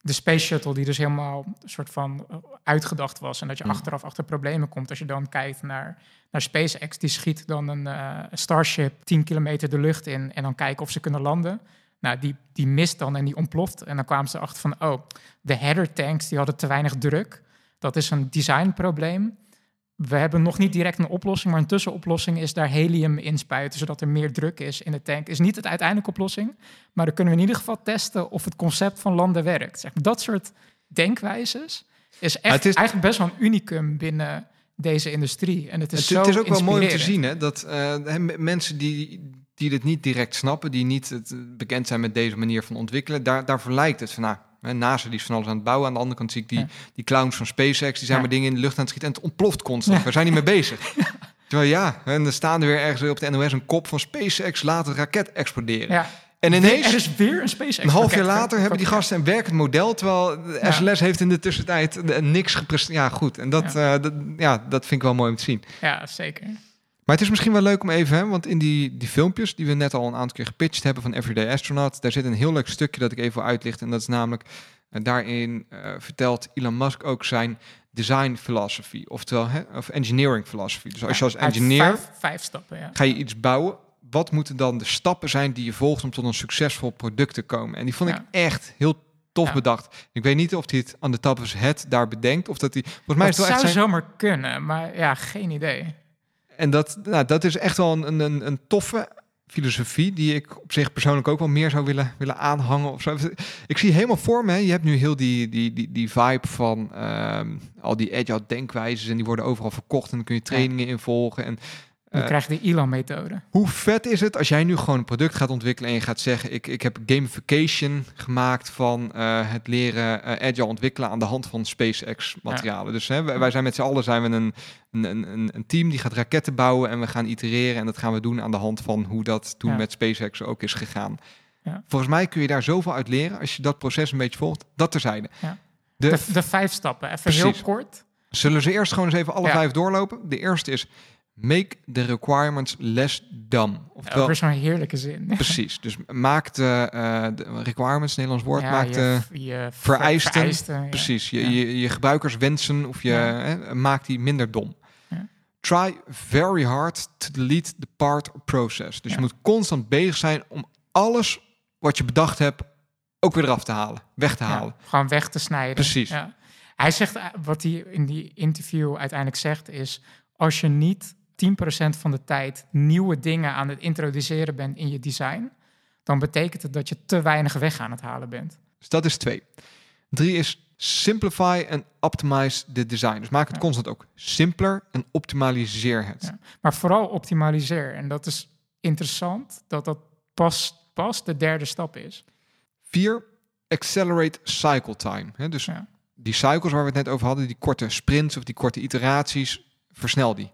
de Space Shuttle, die dus helemaal een soort van eh, uitgedacht was. En dat je Mm. achteraf achter problemen komt. Als je dan kijkt naar, naar SpaceX, die schiet dan een eh, Starship 10 kilometer de lucht in en dan kijken of ze kunnen landen. Nou, die, die mist dan en die ontploft. En dan kwamen ze erachter van, oh, de header tanks die hadden te weinig druk. Dat is een designprobleem. We hebben nog niet direct een oplossing, maar een tussenoplossing is daar helium inspuiten, zodat er meer druk is in de tank. Is niet het uiteindelijke oplossing, maar dan kunnen we in ieder geval testen of het concept van landen werkt. Zeg, dat soort denkwijzes is echt het is- eigenlijk best wel een unicum binnen deze industrie. En het is Het, zo het is ook wel mooi om te zien hè, dat eh, mensen die, die dit niet direct snappen, die niet het, eh, bekend zijn met deze manier van ontwikkelen, daar, daarvoor lijkt het van, nou, NASA die is van alles aan het bouwen. Aan de andere kant zie ik die, Ja. die clowns van SpaceX, die zijn Ja. maar dingen in de lucht aan het schieten en het ontploft constant. Ja. We zijn niet mee bezig. Terwijl ja, en dan staan er weer ergens op de NOS een kop van SpaceX laat het raket exploderen. Ja. En ineens... er is weer een SpaceX. Een half jaar later hebben die gasten een werkend model, terwijl de. SLS heeft in de tussentijd eh, niks gepresteerd. Ja, goed. En dat, ja. dat, ja, dat vind ik wel mooi om te zien. Ja, zeker. Maar het is misschien wel leuk om even, hè, want in die, die filmpjes die we net al een aantal keer gepitcht hebben van Everyday Astronaut, daar zit een heel leuk stukje dat ik even wil uitlichten. En dat is namelijk, eh, daarin eh, vertelt Elon Musk ook zijn design philosophy, oftewel hè, of engineering philosophy. Dus als je als engineer Vijf, vijf stappen, ja. ga je iets bouwen, wat moeten dan de stappen zijn die je volgt om tot een succesvol product te komen? En die vond ik echt heel tof Ja. bedacht. Ik weet niet of hij het aan de his head daar bedenkt, of dat hij, volgens mij is het wel zou echt zijn, zomaar kunnen, maar ja, geen idee. En dat, nou, dat is echt wel een, een, een toffe filosofie die ik op zich persoonlijk ook wel meer zou willen, willen aanhangen. Of zo. Ik zie helemaal voor me, je hebt nu heel die, die, die, die vibe van ehm, al die agile denkwijzes en die worden overal verkocht en dan kun je trainingen in volgen. En Dan Eh, krijg je de Elon-methode. hoe vet is het als jij nu gewoon een product gaat ontwikkelen en je gaat zeggen, ik, ik heb gamification gemaakt van eh, het leren eh, agile ontwikkelen aan de hand van SpaceX materialen. Dus hè, wij, wij zijn met z'n allen zijn we een, een, een, een team die gaat raketten bouwen en we gaan itereren en dat gaan we doen aan de hand van hoe dat toen Ja. met SpaceX ook is gegaan. Ja. Volgens mij kun je daar zoveel uit leren als je dat proces een beetje volgt. Dat terzijde. Ja. De, De, de vijf stappen, even Precies. heel kort. Zullen ze eerst gewoon eens even alle vijf doorlopen? De eerste is make the requirements less dumb. Oftewel, Over zo'n heerlijke zin. Precies. Dus maak de, de requirements, Nederlands woord, Ja, maak de, je, je vereisten. vereisten, ja. precies, je, Ja. je, je gebruikerswensen of je hè, maak die minder dom. Ja. Try very hard to delete the part process. Dus je moet constant bezig zijn om alles wat je bedacht hebt ook weer eraf te halen, weg te halen. gewoon weg te snijden. Precies. Ja. Hij zegt, eh, wat hij in die interview uiteindelijk zegt, is als je niet 10% van de tijd nieuwe dingen aan het introduceren bent in je design, dan betekent het dat je te weinig weg aan het halen bent. Dus dat is twee. Drie is simplify en optimize the design. Dus maak het Ja. constant ook simpeler en optimaliseer het. Ja. Maar vooral optimaliseer. En dat is interessant, dat dat pas, pas de derde stap is. Vier, accelerate cycle time. Dus Ja. die cycles waar we het net over hadden, die korte sprints of die korte iteraties, versnel die.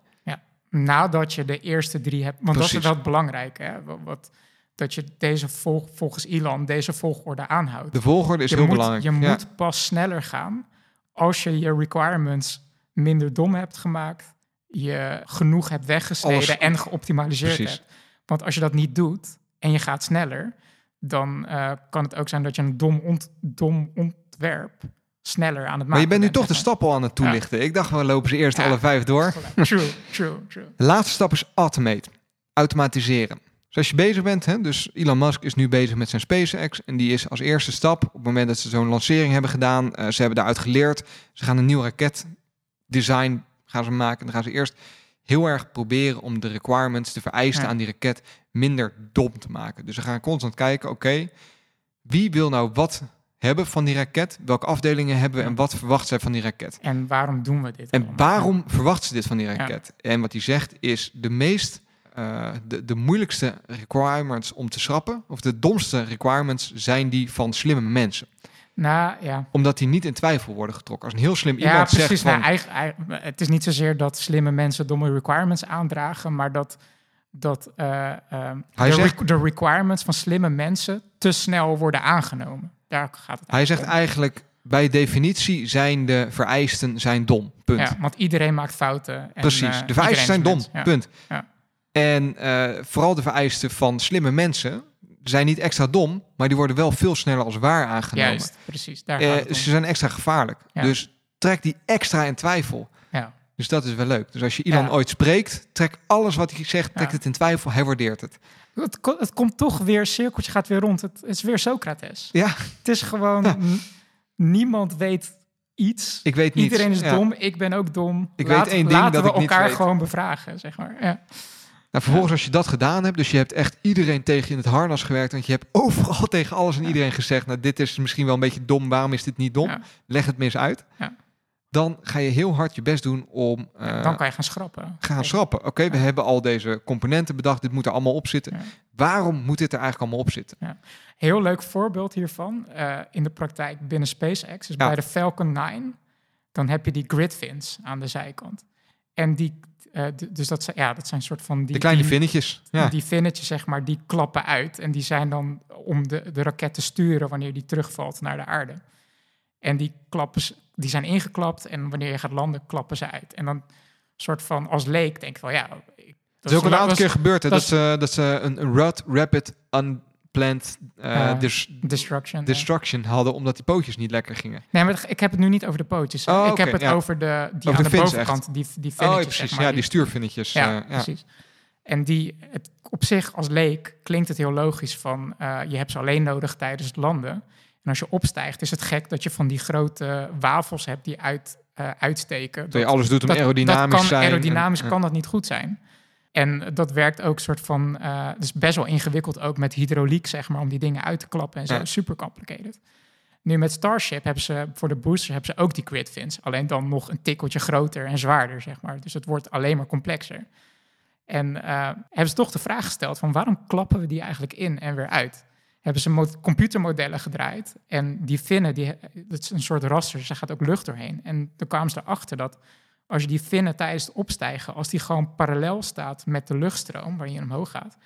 Nadat je de eerste drie hebt. Want dat is wel belangrijk. Hè? Wat, dat je deze volg, volgens Elon deze volgorde aanhoudt. De volgorde is je heel moet, belangrijk. Je Ja. moet pas sneller gaan als je je requirements minder dom hebt gemaakt, je genoeg hebt weggesneden Alles- en geoptimaliseerd Precies. hebt. Want als je dat niet doet en je gaat sneller, dan eh, kan het ook zijn dat je een dom, ont- dom ontwerp sneller aan het maken Maar je bent nu toch de stap al aan het toelichten. Ik dacht, we lopen ze eerst Ja. alle vijf door. True, true, true. De laatste stap is automate. Automatiseren. Dus als je bezig bent, hè, dus Elon Musk is nu bezig met zijn SpaceX en die is als eerste stap op het moment dat ze zo'n lancering hebben gedaan, eh, ze hebben daaruit geleerd, ze gaan een nieuw raketdesign gaan ze maken. Dan gaan ze eerst heel erg proberen om de requirements, de vereisten Ja. aan die raket minder dom te maken. Dus ze gaan constant kijken, oké, wie wil nou wat hebben van die raket? Welke afdelingen hebben we en wat verwacht zij van die raket? En waarom doen we dit? En allemaal? waarom verwacht ze dit van die raket? En wat hij zegt is de meest, eh, de, de moeilijkste requirements om te schrappen, of de domste requirements, zijn die van slimme mensen. Nou ja, Omdat die niet in twijfel worden getrokken. Als een heel slim ja iemand precies. zegt van, Nou, eigen, eigen- het is niet zozeer dat slimme mensen domme requirements aandragen, maar dat, dat eh, Hij de, zegt- re- de requirements van slimme mensen te snel worden aangenomen. Daar gaat het hij zegt om. eigenlijk, bij definitie zijn de vereisten zijn dom. Punt. Ja, want iedereen maakt fouten. En, Precies, eh, de vereisten is zijn dom. Ja. Punt. Ja. En eh, vooral de vereisten van slimme mensen zijn niet extra dom, maar die worden wel veel sneller als waar aangenomen. Juist, precies. Daar Eh, gaat het om. ze zijn extra gevaarlijk. Ja. Dus trek die extra in twijfel. Ja. Dus dat is wel leuk. Dus als je Ja. ooit spreekt, trek alles wat hij zegt, trek het in twijfel. Hij waardeert het. Het, het komt toch weer, cirkeltje gaat weer rond. Het, is weer Socrates. Ja, Het is gewoon, Ja. niemand weet iets. ik weet niet. Iedereen is Ja. dom, ik ben ook dom. Ik weet één ding laten dat we ik niet elkaar gewoon bevragen, zeg maar. Ja. Nou, vervolgens als je dat gedaan hebt, dus je hebt echt iedereen tegen je in het harnas gewerkt, want je hebt overal tegen alles en iedereen gezegd, nou dit is misschien wel een beetje dom, waarom is dit niet dom? Leg het mis uit. Ja. Dan ga je heel hard je best doen om eh, Dan kan je gaan schrappen. gaan schrappen. Oké, we hebben al deze componenten bedacht, dit moet er allemaal op zitten. Waarom moet dit er eigenlijk allemaal op zitten? Heel leuk voorbeeld hiervan eh, in de praktijk binnen SpaceX. Dus bij de Falcon 9, dan heb je die grid fins aan de zijkant. En die, eh, dus dat zijn, ja, dat zijn soort van die... De kleine die, vinnetjes. Ja. Die vinnetjes, zeg maar, die klappen uit. En die zijn dan om de, de raket te sturen wanneer die terugvalt naar de aarde. En die, klappen, die zijn ingeklapt en wanneer je gaat landen, klappen ze uit. En dan soort van als leek denk ik wel, ja... Het is ook een aantal dat keer gebeurd hè, dat dat, ze, dat ze een, een rut, rapid, unplanned eh, dis- Destruction. destruction hadden, omdat die pootjes niet lekker gingen. Nee, maar ik heb het nu niet over de pootjes. Oh, ik heb het ja. over de, die Over aan de bovenkant, die, die Oh, vinnetjes, ja, precies. zeg maar, ja, die stuurvinnetjes. Ja, eh, ja. precies. En die, het, op zich als leek klinkt het heel logisch van eh, je hebt ze alleen nodig tijdens het landen. En als je opstijgt is het gek dat je van die grote wafels hebt die uit, eh, uitsteken. Dat je alles doet om dat, aerodynamisch dat kan, zijn. Aerodynamisch en- kan dat niet goed zijn. En dat werkt ook soort van, eh het is best wel ingewikkeld ook met hydrauliek, zeg maar, om die dingen uit te klappen en zo. Ja. Super complicated. Nu met Starship hebben ze voor de boosters hebben ze ook die grid fins, alleen dan nog een tikkeltje groter en zwaarder, zeg maar. Dus het wordt alleen maar complexer. En eh, hebben ze toch de vraag gesteld van waarom klappen we die eigenlijk in en weer uit? Hebben ze mo- computermodellen gedraaid en die vinnen, die, dat is een soort raster, dus gaat ook lucht doorheen. En toen kwamen ze erachter dat als je die vinnen tijdens het opstijgen, als die gewoon parallel staat met de luchtstroom waar je omhoog gaat,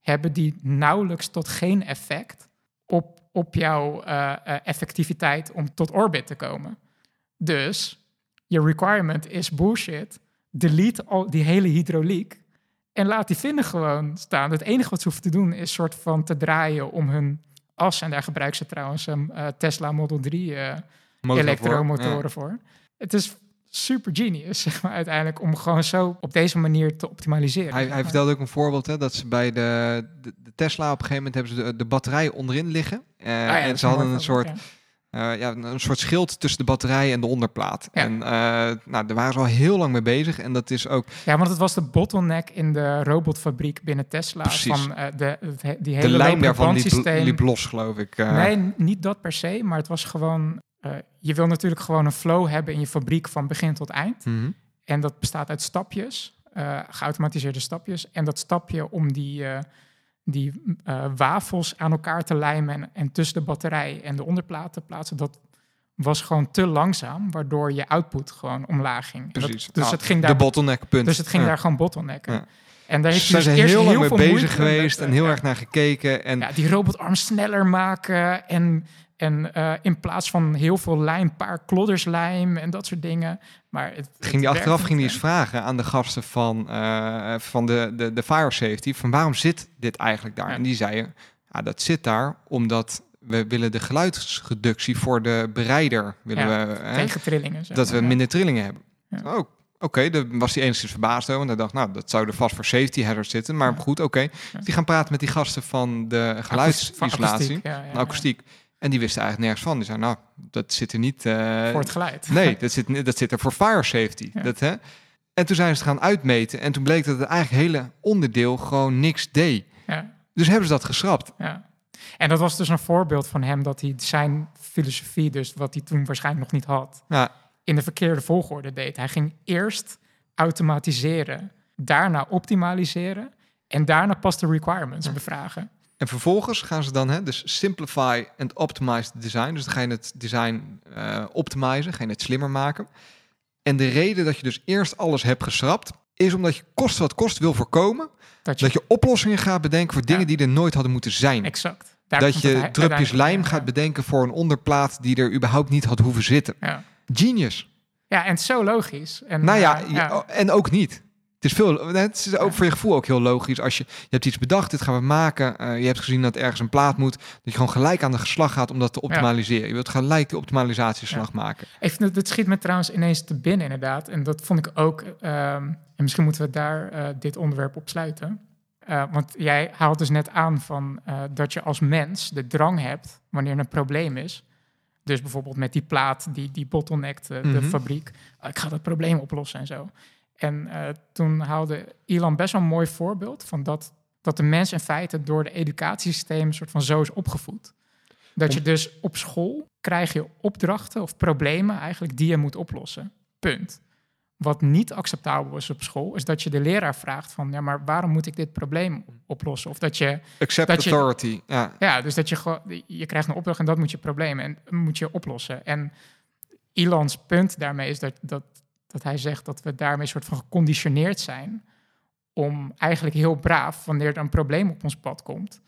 hebben die nauwelijks tot geen effect op, op jouw eh, eh, effectiviteit om tot orbit te komen. Dus je requirement is bullshit. Delete al die hele hydrauliek en laat die vinnen gewoon staan. Het enige wat ze hoeven te doen is soort van te draaien om hun as. En daar gebruiken ze trouwens een eh, Tesla Model 3 eh, motor voor. elektromotoren Ja. voor. Het is super genius, zeg maar, uiteindelijk, om gewoon zo op deze manier te optimaliseren. Hij, hij vertelde ook een voorbeeld hè, dat ze bij de, de, de Tesla op een gegeven moment hebben ze de, de batterij onderin liggen. Eh, Ah ja, en ze hadden een soort, eh, ja, een soort schild tussen de batterij en de onderplaat. Ja. En eh, nou, daar waren ze al heel lang mee bezig. En dat is ook Ja. want het was de bottleneck in de robotfabriek binnen Tesla. Precies. Van eh, de, die de hele lijn daarvan liep, liep los, geloof ik. Nee, niet dat per se, maar het was gewoon... je wil natuurlijk gewoon een flow hebben in je fabriek van begin tot eind. Mhm. En dat bestaat uit stapjes, geautomatiseerde stapjes. En dat stapje om die, die eh, wafels aan elkaar te lijmen en, en tussen de batterij en de onderplaat te plaatsen, dat was gewoon te langzaam, waardoor je output gewoon omlaag ging. Dat- Precies. dus, het ging De daar, bottleneck, punt. dus het ging Ja. daar gewoon bottlenecken. Ja. En daar heeft Ze hij dus eerst heel lang mee bezig geweest en heel erg naar gekeken. En Ja, die robotarm sneller maken en, en eh, in plaats van heel veel lijm, paar klodders lijm en dat soort dingen. Maar het, het ging die achteraf ging die eens vragen aan de gasten van, eh, van de, de, de fire safety, van waarom zit dit eigenlijk daar? Ja. En die zeiden, ja, dat zit daar omdat we willen de geluidsreductie voor de bereider, willen Ja, we, hè, Tegen trillingen. dat we ja. minder trillingen hebben. Ja. Oh, Oké, daar was hij enigszins verbaasd over. Want hij dacht, nou, dat zou er vast voor safety hazard zitten. Maar Ja. goed, oké. Die gaan praten met die gasten van de geluidsisolatie, ja, akoestiek. En die wisten eigenlijk nergens van. Die zeiden, nou, dat zit er niet... eh. Voor het geluid. Nee, dat zit, dat zit er voor fire safety. Ja. Dat, hè? En toen zijn ze het gaan uitmeten. En toen bleek dat het eigenlijk hele onderdeel gewoon niks deed. Ja. Dus hebben ze dat geschrapt. Ja. En dat was dus een voorbeeld van hem dat hij zijn filosofie, dus wat hij toen waarschijnlijk nog niet had, Ja, in de verkeerde volgorde deed. Hij ging eerst automatiseren, daarna optimaliseren en daarna pas de requirements bevragen. En vervolgens gaan ze dan, hè, dus simplify and optimize the design. Dus dan ga je het design eh optimizen, ga je het slimmer maken. En de reden dat je dus eerst alles hebt geschrapt, is omdat je kost wat kost wil voorkomen Dat je, dat je oplossingen gaat bedenken voor dingen Ja. die er nooit hadden moeten zijn. exact. Daar dat je drupjes lijm gaat bedenken voor een onderplaat die er überhaupt niet had hoeven zitten. Ja. Genius. ja, en zo logisch. En, Nou ja, eh, en ook niet. Het is, veel, het is ook Ja. voor je gevoel ook heel logisch. Als je, je hebt iets bedacht, dit gaan we maken. eh, je hebt gezien dat ergens een plaat moet. Dat je gewoon gelijk aan de slag gaat om dat te optimaliseren. Je wilt gelijk de optimalisatieslag maken. Even, dat- dat schiet me trouwens ineens te binnen, inderdaad. En dat vond ik ook. ehm, en misschien moeten we daar eh, dit onderwerp op sluiten. Eh, want jij haalt dus net aan van eh, dat je als mens de drang hebt wanneer er een probleem is. Dus bijvoorbeeld met die plaat die, die eh, de Mhm. fabriek. Ah, ik ga dat probleem oplossen en zo. En eh, toen haalde Elon best wel een mooi voorbeeld van dat, dat de mens in feite door de educatiesysteem een soort van zo is opgevoed. Dat je dus op school krijg je opdrachten of problemen eigenlijk die je moet oplossen. Punt. Wat niet acceptabel is op school, is dat je de leraar vraagt van, ja, maar waarom moet ik dit probleem oplossen? Of dat je, Accept Dat je- authority. Ja. ja, dus dat je je krijgt een opdracht en dat moet je probleem en moet je oplossen. En Elons punt daarmee is dat, dat, dat hij zegt dat we daarmee soort van geconditioneerd zijn om eigenlijk heel braaf, wanneer er een probleem op ons pad komt,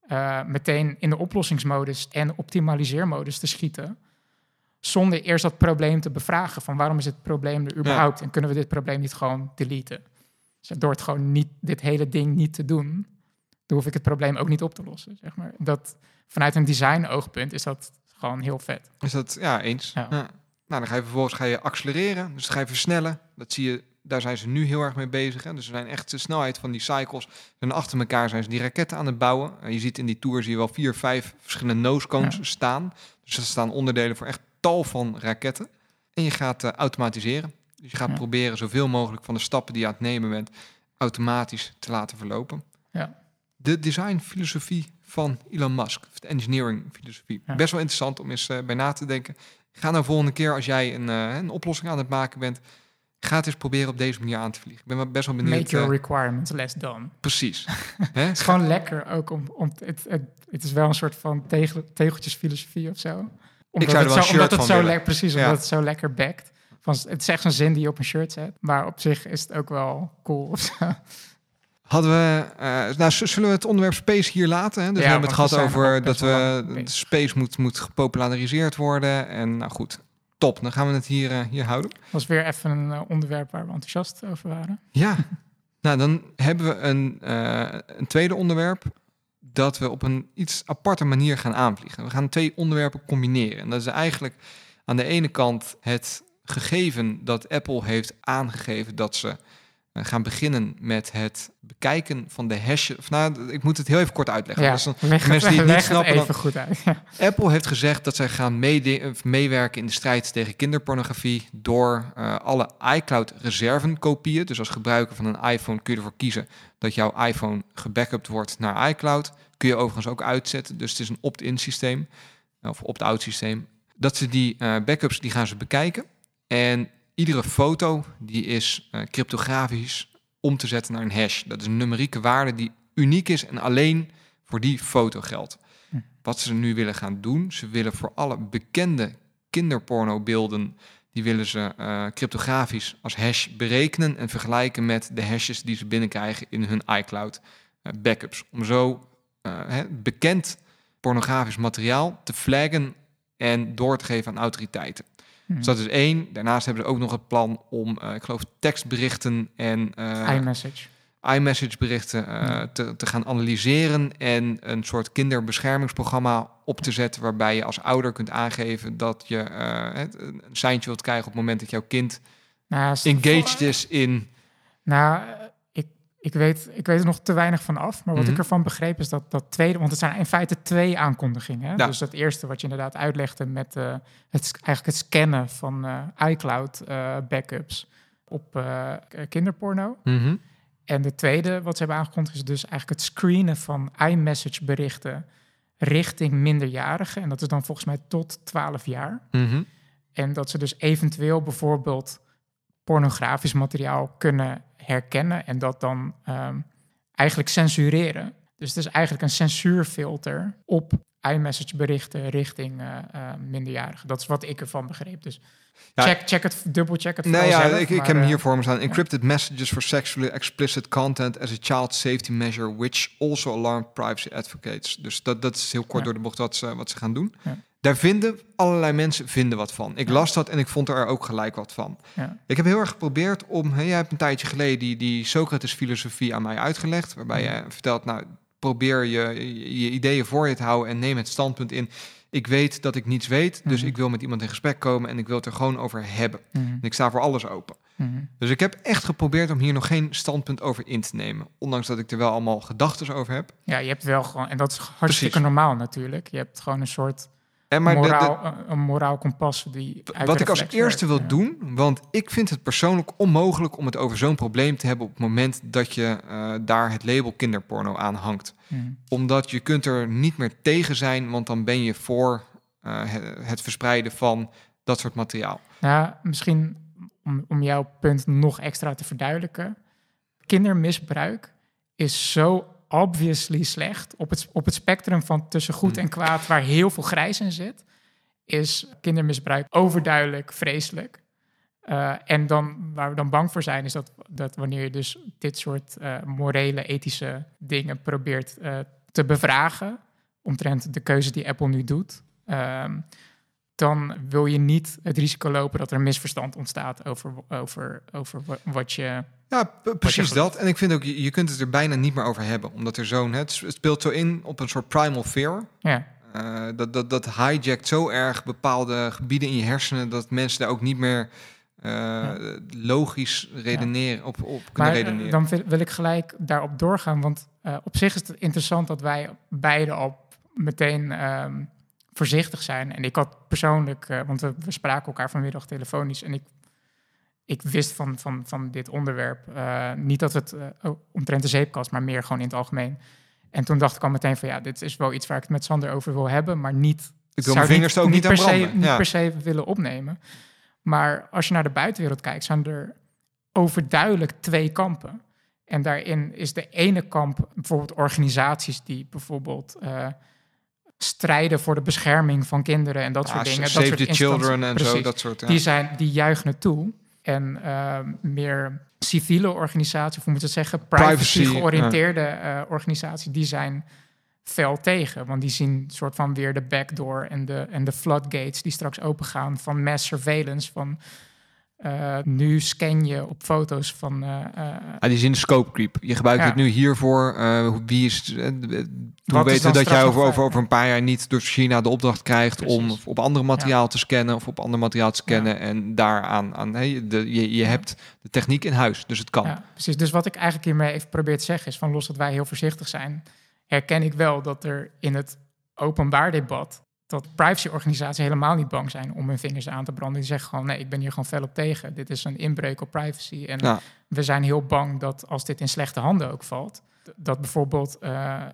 eh, meteen in de oplossingsmodus en optimaliseermodus te schieten. Zonder eerst dat probleem te bevragen van waarom is het probleem er überhaupt en kunnen we dit probleem niet gewoon deleten. Dus door het gewoon niet, dit hele ding niet te doen, dan hoef ik het probleem ook niet op te lossen. Zeg maar. dat, vanuit een design oogpunt is dat gewoon heel vet. Is dat, ja, eens. Ja. Ja. Nou, dan ga je vervolgens ga je accelereren. Dus dan ga je versnellen. Dat zie je, daar zijn ze nu heel erg mee bezig. Hè. Dus er zijn echt de snelheid van die cycles. En achter elkaar zijn ze die raketten aan het bouwen. En je ziet in die tour zie je wel vier, vijf verschillende nose cones Ja. staan. Dus er staan onderdelen voor echt tal van raketten. En je gaat eh, automatiseren. Dus je gaat Ja. proberen zoveel mogelijk van de stappen die je aan het nemen bent, automatisch te laten verlopen. Ja. De designfilosofie van Elon Musk, de engineering filosofie. Ja. Best wel interessant om eens eh, bij na te denken. Ga nou volgende keer als jij een, eh, een oplossing aan het maken bent, ga het eens proberen op deze manier aan te vliegen. Ik ben best wel benieuwd. Make your eh, requirements less done. precies. Het is gewoon lekker ook om, om het, het, het is wel een soort van tegel, tegeltjesfilosofie of zo. Omdat zou er wel het zo, omdat het zo lekker, precies, Ja. omdat het zo lekker backt. Van, het is echt zo'n zin die je op een shirt zet. Maar op zich is het ook wel cool of zo. Hadden we, eh, nou, zullen we het onderwerp space hier laten? Hè? Dus Ja, we hebben het gehad over dat lang we space moet, moet gepopulariseerd worden. En nou goed, top. Dan gaan we het hier, eh, hier houden. was weer even een eh, onderwerp waar we enthousiast over waren. Ja, nou dan hebben we een, een tweede onderwerp dat we op een iets aparte manier gaan aanvliegen. We gaan twee onderwerpen combineren. En dat is eigenlijk aan de ene kant het gegeven dat Apple heeft aangegeven dat ze gaan beginnen met het bekijken van de hashes. Of nou, ik moet het heel even kort uitleggen. Ja, Dus dan- leg mensen het, die het niet het snappen, dan- even goed uit. Apple heeft gezegd dat zij gaan of meewerken in de strijd tegen kinderpornografie door eh, alle iCloud-reservenkopieën. Dus als gebruiker van een iPhone kun je ervoor kiezen dat jouw iPhone gebackupt wordt naar iCloud. Kun je overigens ook uitzetten. Dus het is een opt-in systeem of opt-out systeem. Dat ze die eh, backups die gaan ze bekijken. En iedere foto die is eh, cryptografisch om te zetten naar een hash. Dat is een numerieke waarde die uniek is en alleen voor die foto geldt. Hm. Wat ze nu willen gaan doen, ze willen voor alle bekende kinderpornobeelden, die willen ze eh, cryptografisch als hash berekenen en vergelijken met de hashes die ze binnenkrijgen in hun iCloud eh, backups. Om zo hè, bekend pornografisch materiaal te flaggen en door te geven aan autoriteiten. Dus dat is één. Daarnaast hebben ze ook nog het plan om, eh, ik geloof, tekstberichten en eh, iMessage. iMessage berichten eh, Ja. te, te gaan analyseren en een soort kinderbeschermingsprogramma op te zetten waarbij je als ouder kunt aangeven dat je het- een seintje wilt krijgen op het moment dat jouw kind Nou, engaged is in... Nou, ik, weet, ik weet er nog te weinig van af. Maar wat Mhm. ik ervan begreep is dat dat tweede... Want het zijn in feite twee aankondigingen. Ja. Dus dat eerste wat je inderdaad uitlegde met eh, het, eigenlijk het scannen van eh, iCloud eh, backups op kinderporno. Mhm. En de tweede wat ze hebben aangekondigd is dus eigenlijk het screenen van iMessage berichten richting minderjarigen. En dat is dan volgens mij tot 12 jaar. Mhm. En dat ze dus eventueel bijvoorbeeld pornografisch materiaal kunnen herkennen en dat dan ehm, eigenlijk censureren. Dus het is eigenlijk een censuurfilter op iMessage berichten richting eh, minderjarigen. Dat is wat ik ervan begreep. Dus Ja. check, check het, dubbelcheck het Nee, ja, zelf, ik, ik heb hem eh, hier voor me staan. Encrypted messages for sexually explicit content as a child safety measure, which also alarmed privacy advocates. Dus dat, dat is heel kort Ja. door de bocht wat ze, wat ze gaan doen. Daar vinden allerlei mensen vinden wat van. Ik las dat en ik vond er ook gelijk wat van. Ja. Ik heb heel erg geprobeerd om... Hè, jij hebt een tijdje geleden die, die Socrates-filosofie aan mij uitgelegd... waarbij je vertelt, nou, probeer je, je, ideeën voor je te houden... en neem het standpunt in... ik weet dat ik niets weet, dus Mhm. ik wil met iemand in gesprek komen... en ik wil het er gewoon over hebben. Mhm, En ik sta voor alles open. mhm. Dus ik heb echt geprobeerd om hier nog geen standpunt over in te nemen. Ondanks dat ik er wel allemaal gedachten over heb. Ja, je hebt wel gewoon, en dat is hartstikke Precies. normaal natuurlijk. Je hebt gewoon een soort En maar de- de- moraal, een- een moraal kompas die. wat ik als eerste wil ja. doen, want ik vind het persoonlijk onmogelijk om het over zo'n probleem te hebben op het moment dat je eh, daar het label kinderporno aan hangt. Mhm. Omdat je kunt er niet meer tegen zijn, want dan ben je voor eh, het, verspreiden van dat soort materiaal. Nou, misschien om, om jouw punt nog extra te verduidelijken. Kindermisbruik is zo obviously slecht op het, op het spectrum van tussen goed Hmm. en kwaad, waar heel veel grijs in zit, is kindermisbruik overduidelijk vreselijk. Eh, en dan, waar we dan bang voor zijn, is dat, dat wanneer je dus dit soort eh, morele, ethische dingen probeert eh, te bevragen, omtrent de keuze die Apple nu doet, ehm, dan wil je niet het risico lopen dat er een misverstand ontstaat over, over, over wa- wat je. Ja, precies dat. En ik vind ook, je, je kunt het er bijna niet meer over hebben. Omdat er zo'n, het speelt zo in op een soort primal fear. Ja, Eh, dat, dat, dat hijjackt zo erg bepaalde gebieden in je hersenen dat mensen daar ook niet meer eh, logisch redeneren op, op kunnen maar eh, redeneren. dan wil, wil ik gelijk daarop doorgaan. Want op zich is het interessant dat wij beide al meteen ehm, voorzichtig zijn. En ik had persoonlijk, eh, want we, we spraken elkaar vanmiddag telefonisch. En ik, ik wist van, van, van dit onderwerp eh, niet dat het oh, omtrent de zeepkast, maar meer gewoon in het algemeen. En toen dacht ik al meteen van ja, dit is wel iets waar ik het met Sander over wil hebben, maar niet ik wil mijn vingers er ook niet, per se, niet ja. per se willen opnemen. Maar als je naar de buitenwereld kijkt, zijn er overduidelijk twee kampen. En daarin is de ene kamp bijvoorbeeld organisaties die bijvoorbeeld strijden voor de bescherming van kinderen en dat Ja, soort dingen. dat Save soort the children en zo, dat soort. Ja. Die, zijn, die juichen het toe. En eh, meer civiele organisaties, of hoe moet je het zeggen, Privacy, privacy-georiënteerde eh, organisaties, die zijn fel tegen. Want die zien soort van weer de backdoor en de, en de floodgates die straks opengaan van mass surveillance. Van eh, nu scan je op foto's van. eh, eh, Ah, die zin scope creep. Je gebruikt Ja. het nu hiervoor. wie is, hoe is weten dat jij over, over, over een paar jaar niet door China de opdracht krijgt om op ander materiaal te scannen of op ander materiaal te scannen en daaraan aan, hey, de, je, je hebt de techniek in huis, dus het kan. Precies. Dus wat ik eigenlijk hiermee even probeer te zeggen is van los dat wij heel voorzichtig zijn, herken ik wel dat er in het openbaar debat dat privacyorganisaties helemaal niet bang zijn om hun vingers aan te branden. Die zeggen gewoon nee, ik ben hier gewoon fel op tegen. Dit is een inbreuk op privacy. En Ja. we zijn heel bang dat als dit in slechte handen ook valt, dat bijvoorbeeld eh, eh,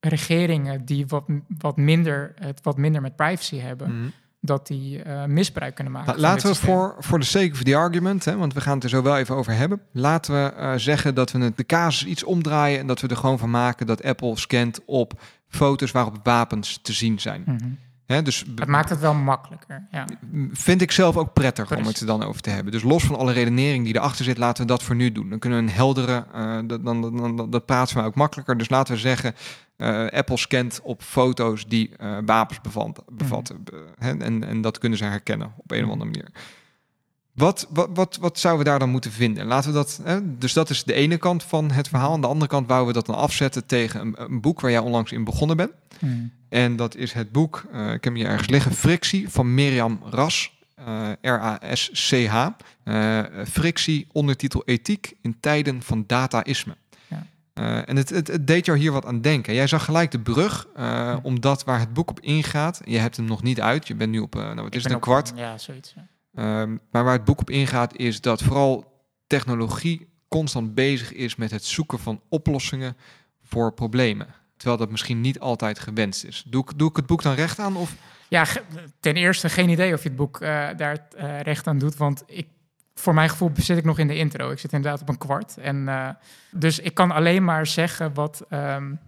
regeringen die wat, wat, minder, het wat minder met privacy hebben, Mhm. Dat die eh, misbruik kunnen maken. Laten we systeem. voor, voor de sake of the argument, hè, want we gaan het er zo wel even over hebben. Laten we eh, zeggen dat we het, de casus iets omdraaien en dat we er gewoon van maken dat Apple scant op foto's waarop wapens te zien zijn. Mhm. Hè, dus Het maakt het wel makkelijker. Ja. vind ik zelf ook prettig om het er dan over te hebben. Dus los van alle redenering die erachter zit, laten we dat voor nu doen. Dan kunnen we een heldere, eh, dat- dan, dan, dan, dat praten we ook makkelijker. Dus laten we zeggen, eh, Apple scant op foto's die eh, wapens bevat, bevatten. Be- hè, en, en dat kunnen ze herkennen op een of Mhm. andere manier. Wat, wat, wat, wat zouden we daar dan moeten vinden? Laten we dat, hè, dus dat is de ene kant van het verhaal. Aan de andere kant wouden we dat dan afzetten tegen een, een boek waar jij onlangs in begonnen bent. Mhm. En dat is het boek, eh, ik heb hem hier ergens liggen, Frictie van Mirjam Ras. uh, R-A-S-C-H. Uh, frictie, ondertitel ethiek in tijden van dataïsme. Ja. Uh, en het, het, het, deed jou hier wat aan denken. Jij zag gelijk de brug, ja. omdat waar het boek op ingaat, je hebt hem nog niet uit, je bent nu op, nou wat is het, een kwart. Ja, zoiets. Ja. Ehm, maar waar het boek op ingaat is dat vooral technologie constant bezig is met het zoeken van oplossingen voor problemen. Terwijl dat misschien niet altijd gewenst is. Doe ik, doe ik het boek dan recht aan? Of? Ja, ten eerste geen idee of je het boek uh, daar uh, recht aan doet. Want ik, voor mijn gevoel zit ik nog in de intro. Ik zit inderdaad op een kwart. En, uh, dus ik kan alleen maar zeggen wat, um,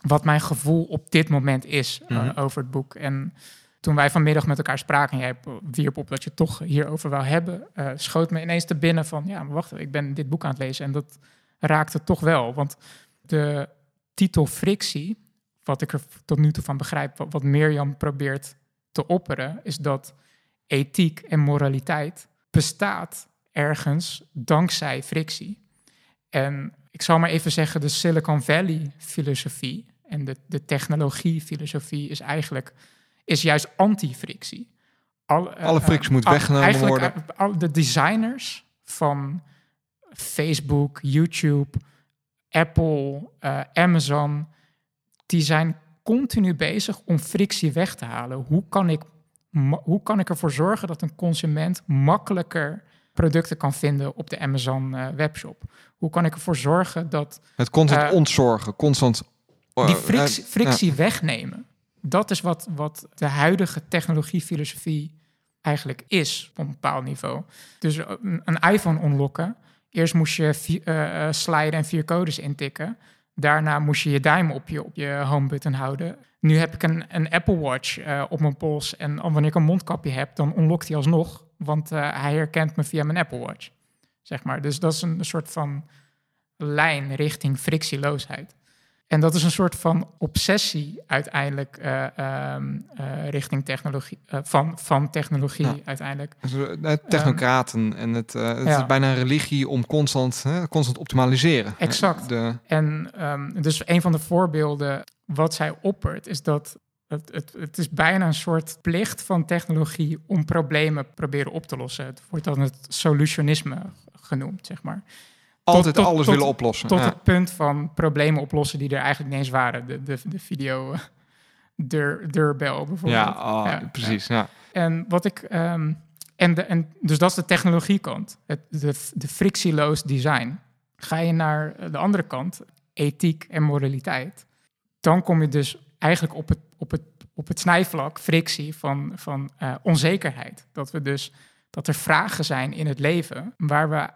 wat mijn gevoel op dit moment is mm -hmm. over het boek. En toen wij vanmiddag met elkaar spraken en jij wierp op dat je het toch hierover wou hebben, uh, schoot me ineens te binnen van, ja, maar wacht, ik ben dit boek aan het lezen en dat raakte toch wel. Want de titel Frictie, wat ik er tot nu toe van begrijp, wat, wat Mirjam probeert te opperen, is dat ethiek en moraliteit bestaat ergens dankzij frictie. En ik zal maar even zeggen, de Silicon Valley filosofie en de, de technologie filosofie is eigenlijk is juist anti-frictie. Al, Alle frictie uh, moet weggenomen worden. Al de designers van Facebook, YouTube, Apple, uh, Amazon, die zijn continu bezig om frictie weg te halen. Hoe kan ik, hoe kan ik ervoor zorgen dat een consument makkelijker producten kan vinden op de Amazon uh, webshop? Hoe kan ik ervoor zorgen dat... Het constant uh, ontzorgen, constant... die frictie, frictie wegnemen dat is wat, wat de huidige technologiefilosofie eigenlijk is op een bepaald niveau. Dus een, een iPhone unlocken. Eerst moest je vier, uh, sliden en vier codes intikken. Daarna moest je je duim op je, op je home button houden. Nu heb ik een, een Apple Watch op mijn pols. En wanneer ik een mondkapje heb, dan unlockt hij alsnog. Want hij herkent me via mijn Apple Watch. Zeg maar. Dus dat is een soort van lijn richting frictieloosheid. En dat is een soort van obsessie uiteindelijk uh, uh, richting technologie, uh, van, van technologie ja. uiteindelijk. Dus, technocraten um, en het, het ja. is bijna een religie om constant, constant optimaliseren. Exact. De... En um, dus een van de voorbeelden wat zij oppert is dat het, het, het, is bijna een soort plicht van technologie om problemen proberen op te lossen. Het wordt dan het solutionisme genoemd, zeg maar altijd tot, alles tot, willen oplossen. Tot ja. het punt van problemen oplossen die er eigenlijk niet eens waren. De, de, de video deur, deurbel bijvoorbeeld. Ja, oh, ja precies. Ja. En wat ik. Um, en, de, en dus dat is de technologiekant. Het, de, de frictieloos design. Ga je naar de andere kant, ethiek en moraliteit, dan kom je dus eigenlijk op het, op het, op het snijvlak, frictie van, van uh, onzekerheid. Dat we dus dat er vragen zijn in het leven waar we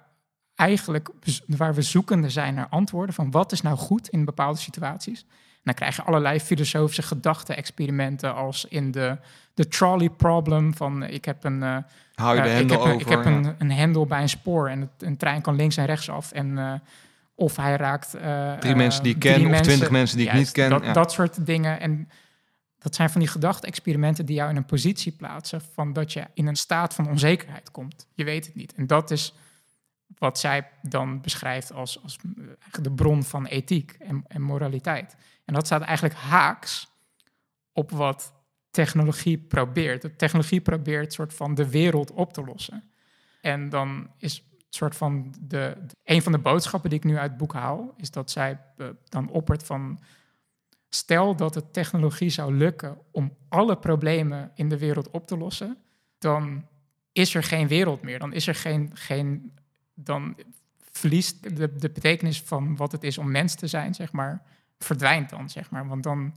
eigenlijk waar we zoekende zijn naar antwoorden van wat is nou goed in bepaalde situaties. En dan krijg je allerlei filosofische gedachte-experimenten als in de, de trolley problem van ik heb een, uh, Hou je de uh, ik heb, over, ik heb ja. een, een hendel bij een spoor en het, een trein kan links en rechts af en uh, of hij raakt drie mensen die ik ken of twintig mensen die ik niet ken. Dat, ja. dat soort dingen en dat zijn van die gedachte-experimenten die jou in een positie plaatsen van dat je in een staat van onzekerheid komt. Je weet het niet en dat is wat zij dan beschrijft als, als de bron van ethiek en, en, moraliteit. En dat staat eigenlijk haaks op wat technologie probeert. Technologie probeert soort van de wereld op te lossen. En dan is soort van de, een van de boodschappen die ik nu uit het boek haal, is dat zij uh, dan oppert van stel dat het technologie zou lukken om alle problemen in de wereld op te lossen, dan is er geen wereld meer. Dan is er geen, geen dan verliest de, de betekenis van wat het is om mens te zijn, zeg maar, verdwijnt dan, zeg maar. Want dan.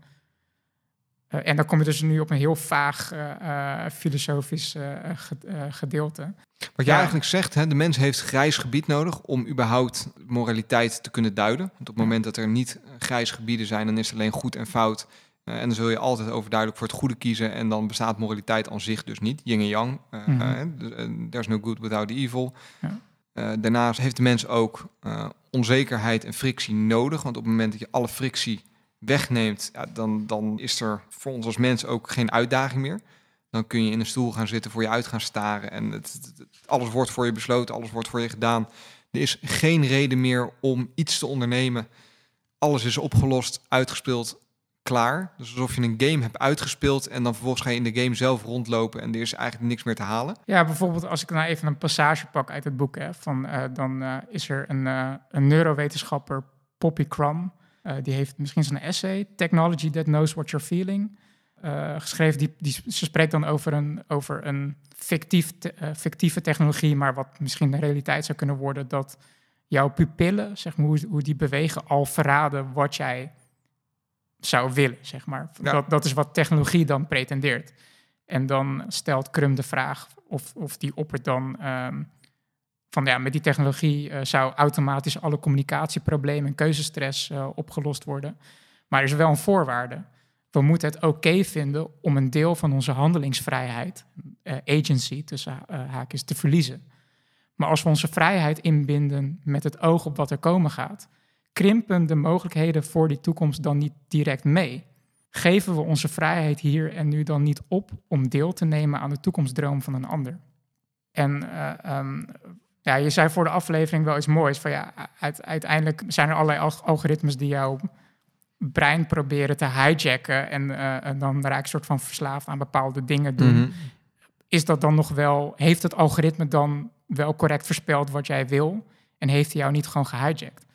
Uh, en dan kom je dus nu op een heel vaag uh, uh, filosofisch gedeelte. Wat jij eigenlijk zegt, hè, de mens heeft grijs gebied nodig om überhaupt moraliteit te kunnen duiden. Want op het moment dat er niet grijs gebieden zijn, dan is het alleen goed en fout. en dan zul je altijd overduidelijk voor het goede kiezen. En dan bestaat moraliteit aan zich dus niet. Yin en yang. Mm -hmm. there's no good without the evil. Ja. Uh, daarnaast heeft de mens ook uh, onzekerheid en frictie nodig. Want op het moment dat je alle frictie wegneemt, ja, dan, dan is er voor ons als mens ook geen uitdaging meer. Dan kun je in een stoel gaan zitten, voor je uit gaan staren. En alles wordt voor je besloten, alles wordt voor je gedaan. Er is geen reden meer om iets te ondernemen. Alles is opgelost, uitgespeeld, klaar. Dus alsof je een game hebt uitgespeeld en dan vervolgens ga je in de game zelf rondlopen en er is eigenlijk niks meer te halen. Ja, bijvoorbeeld als ik nou even een passage pak uit het boek, hè, van, uh, dan uh, is er een, uh, een neurowetenschapper, Poppy Crum, die heeft misschien zijn essay, Technology That Knows What You're Feeling, geschreven. Die, die, ze spreekt dan over een, over een fictief fictieve technologie, maar wat misschien de realiteit zou kunnen worden, dat jouw pupillen, zeg maar, hoe, hoe die bewegen, al verraden wat jij zou willen, zeg maar. Dat, dat is wat technologie dan pretendeert. En dan stelt Crum de vraag of, of die oppert dan um, van ja, met die technologie uh, zou automatisch alle communicatieproblemen en keuzestress uh, opgelost worden. Maar er is wel een voorwaarde. We moeten het oké okay vinden om een deel van onze handelingsvrijheid, uh, agency tussen haakjes, te verliezen. Maar als we onze vrijheid inbinden met het oog op wat er komen gaat, krimpen de mogelijkheden voor die toekomst dan niet direct mee? Geven we onze vrijheid hier en nu dan niet op om deel te nemen aan de toekomstdroom van een ander? En uh, um, ja, je zei voor de aflevering wel iets moois. Van ja, uiteindelijk zijn er allerlei algoritmes die jouw brein proberen te hijacken. En, uh, en dan raak je soort van verslaafd aan bepaalde dingen doen. Mm -hmm. Is dat dan nog wel, heeft het algoritme dan wel correct voorspeld wat jij wil? En heeft hij jou niet gewoon gehijacked?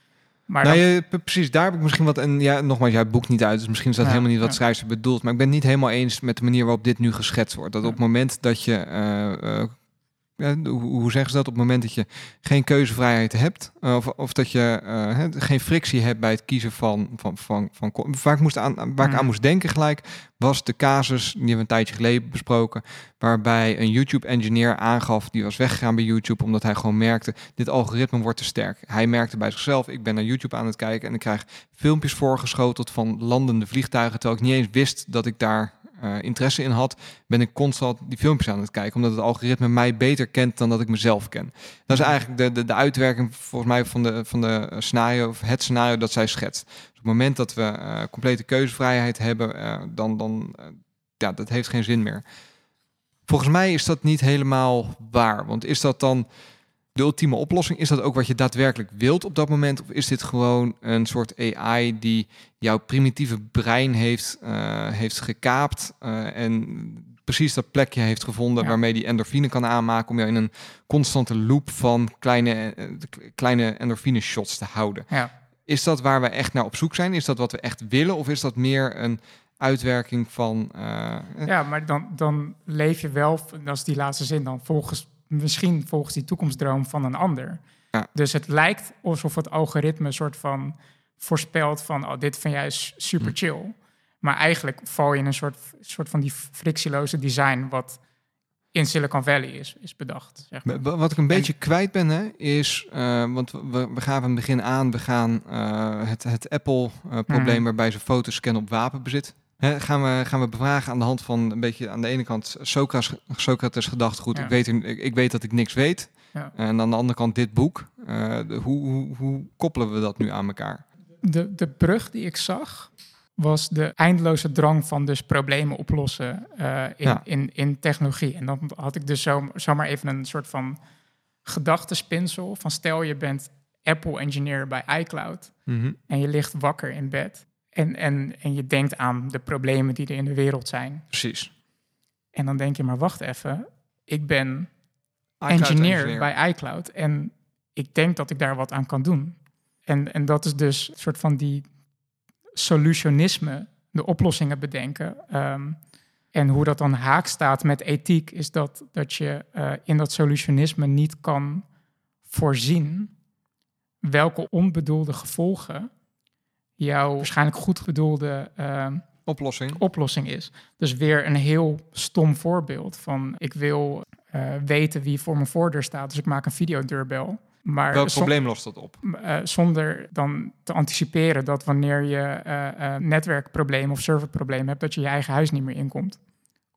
Maar nou, je, precies, daar heb ik misschien wat... En ja, nogmaals, jij boekt niet uit, dus misschien is dat ja, helemaal niet wat ja. schrijver bedoelt. Maar ik ben het niet helemaal eens met de manier waarop dit nu geschetst wordt. Dat op het moment dat je... Uh, uh, ja, hoe, zeggen ze dat? Op het moment dat je geen keuzevrijheid hebt, uh, of, of dat je uh, geen frictie hebt bij het kiezen van. van, van, van, ik, moest aan, waar ik Mm. aan moest denken gelijk, was de casus, die hebben we een tijdje geleden besproken, waarbij een YouTube-engineer aangaf, die was weggegaan bij YouTube, omdat hij gewoon merkte, dit algoritme wordt te sterk. Hij merkte bij zichzelf, ik ben naar YouTube aan het kijken en ik krijg filmpjes voorgeschoteld van landende vliegtuigen, terwijl ik niet eens wist dat ik daar uh, interesse in had, ben ik constant die filmpjes aan het kijken, omdat het algoritme mij beter kent dan dat ik mezelf ken. Dat is eigenlijk de, de, de uitwerking volgens mij van de, van de scenario, of het scenario dat zij schetst. Dus op het moment dat we uh, complete keuzevrijheid hebben, uh, dan, dan ja, dat heeft geen zin meer. Volgens mij is dat niet helemaal waar, want is dat dan de ultieme oplossing? Is dat ook wat je daadwerkelijk wilt op dat moment? Of is dit gewoon een soort AI die jouw primitieve brein heeft, uh, heeft gekaapt uh, en precies dat plekje heeft gevonden ja. waarmee die endorfine kan aanmaken om jou in een constante loop van kleine, uh, kleine endorfine shots te houden? Ja. Is dat waar we echt naar op zoek zijn? Is dat wat we echt willen? Of is dat meer een uitwerking van... ja, maar dan, dan leef je wel, dat is die laatste zin dan, volgens misschien volgens die toekomstdroom van een ander. Ja. Dus het lijkt alsof het algoritme een soort van voorspelt van, oh, dit vind jij super chill. Hm. Maar eigenlijk val je in een soort, soort van die frictieloze design wat in Silicon Valley is, is bedacht. Zeg maar. Wat ik een beetje en, kwijt ben, hè, is, uh, want we, we gaan van het begin aan, we gaan uh, het, het Apple-probleem mm. waarbij ze foto's scannen op wapenbezit. He, gaan, we, gaan we bevragen aan de hand van een beetje aan de ene kant Socrates, Socrates gedachtegoed. Ja. Ik, weet, ik, ik weet dat ik niks weet. Ja. En aan de andere kant dit boek. Uh, de, hoe, hoe, hoe koppelen we dat nu aan elkaar? De, de brug die ik zag was de eindeloze drang van dus problemen oplossen uh, in, ja. in, in technologie. En dan had ik dus zo, zomaar even een soort van gedachtespinsel van stel je bent Apple-engineer bij iCloud mm -hmm. en je ligt wakker in bed. En, en, en je denkt aan de problemen die er in de wereld zijn. Precies. En dan denk je, maar wacht even. Ik ben engineer, engineer, bij iCloud. En ik denk dat ik daar wat aan kan doen. En, en dat is dus een soort van die solutionisme, de oplossingen bedenken. Um, en hoe dat dan haak staat met ethiek, is dat, dat je uh, in dat solutionisme niet kan voorzien welke onbedoelde gevolgen jouw waarschijnlijk goed bedoelde uh, oplossing. oplossing is. Dus weer een heel stom voorbeeld van ik wil uh, weten wie voor mijn voordeur staat, dus ik maak een videodeurbel. Maar Welk probleem lost dat op? Uh, zonder dan te anticiperen dat wanneer je uh, netwerkprobleem of serverprobleem hebt, dat je je eigen huis niet meer inkomt.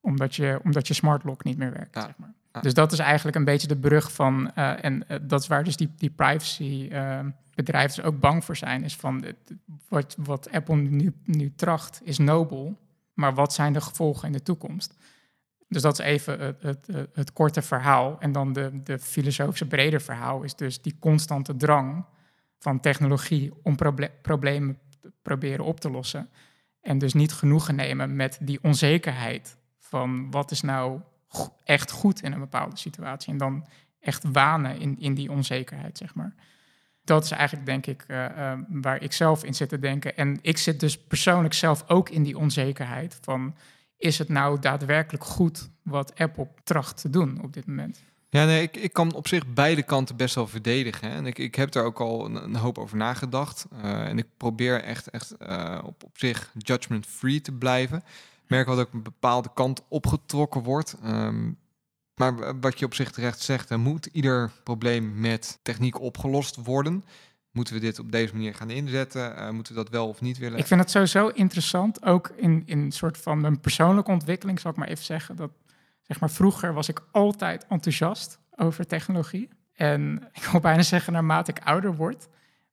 Omdat je, omdat je smart lock niet meer werkt. Ja. Zeg maar. Dus dat is eigenlijk een beetje de brug van, en dat is waar dus die, die privacy bedrijven ook bang voor zijn, is van wat, wat Apple nu, nu tracht, is nobel, maar wat zijn de gevolgen in de toekomst? Dus dat is even het, het, het, korte verhaal. En dan de, de filosofische breder verhaal is dus die constante drang van technologie om proble problemen proberen op te lossen. En dus niet genoegen nemen met die onzekerheid van wat is nou echt goed in een bepaalde situatie. En dan echt wanen in, in die onzekerheid, zeg maar. Dat is eigenlijk, denk ik, eh, eh, waar ik zelf in zit te denken. En ik zit dus persoonlijk zelf ook in die onzekerheid van... is het nou daadwerkelijk goed wat Apple tracht te doen op dit moment? Ja, nee, ik, ik kan op zich beide kanten best wel verdedigen. Hè. En ik, ik heb daar ook al een, hoop over nagedacht. Eh, en ik probeer echt, echt op, op zich judgment-free te blijven. Merk wel dat ik een bepaalde kant opgetrokken wordt. Ehm, maar wat je op zich terecht zegt, er moet ieder probleem met techniek opgelost worden. Moeten we dit op deze manier gaan inzetten? Eh, moeten we dat wel of niet willen? Ik vind het sowieso interessant, ook in, in een soort van een persoonlijke ontwikkeling, zal ik maar even zeggen. Dat, zeg maar, vroeger was ik altijd enthousiast over technologie. En ik wil bijna zeggen, naarmate ik ouder word,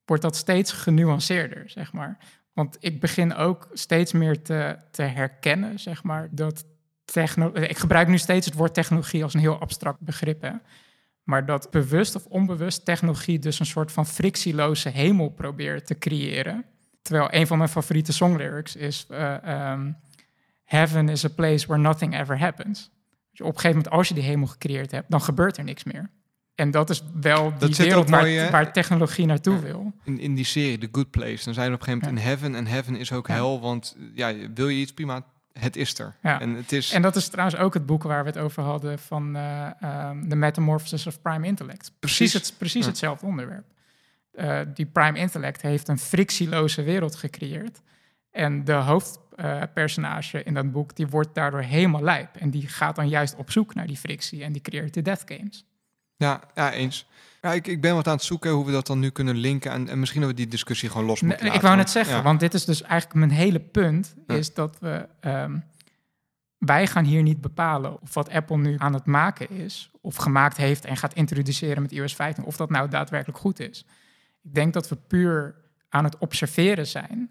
wordt dat steeds genuanceerder, zeg maar. Want ik begin ook steeds meer te, te herkennen, zeg maar, dat techno... Ik gebruik nu steeds het woord technologie als een heel abstract begrip, hè. Maar dat bewust of onbewust technologie dus een soort van frictieloze hemel probeert te creëren. Terwijl een van mijn favoriete songlyrics is... eh, ehm, Heaven is a place where nothing ever happens. Dus op een gegeven moment, als je die hemel gecreëerd hebt, dan gebeurt er niks meer. En dat is wel die wereld waar, mooi, hè? waar technologie naartoe Ja. wil. in, in die serie The Good Place, dan zijn we op een gegeven moment in heaven. En heaven is ook Ja. hel, want eh, ja, wil je iets prima, het is er. En het is... En dat is trouwens ook het boek waar we het over hadden van ehm, The Metamorphosis of Prime Intellect. Precies, Precies. het, precies hetzelfde onderwerp. Eh, die Prime Intellect heeft een frictieloze wereld gecreëerd. En de hoofdpersonage in dat boek, die wordt daardoor helemaal lijp. En die gaat dan juist op zoek naar die frictie en die creëert de Death Games. Ja, ja eens. Ja, ik, ik ben wat aan het zoeken hoe we dat dan nu kunnen linken. En, en misschien dat we die discussie gewoon los Nee, moeten ik laten. wou net zeggen, ja. want dit is dus eigenlijk mijn hele punt, Ja. is dat we... ehm, wij gaan hier niet bepalen of wat Apple nu aan het maken is, of gemaakt heeft en gaat introduceren met iOS 15, of dat nou daadwerkelijk goed is. Ik denk dat we puur aan het observeren zijn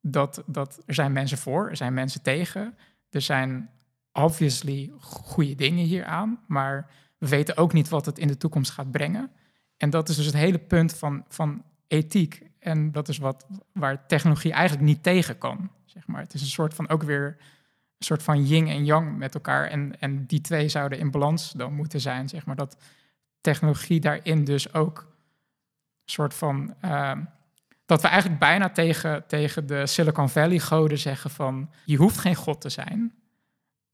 dat, dat er zijn mensen voor, er zijn mensen tegen, er zijn obviously goede dingen hier aan, maar we weten ook niet wat het in de toekomst gaat brengen. En dat is dus het hele punt van, van ethiek. En dat is wat waar technologie eigenlijk niet tegen kan. Zeg maar. Het is een soort van ook weer een soort van yin en yang met elkaar. En, en die twee zouden in balans dan moeten zijn. Zeg maar. Dat technologie daarin dus ook een soort van. ehm, dat we eigenlijk bijna tegen, tegen de Silicon Valley goden zeggen van je hoeft geen god te zijn.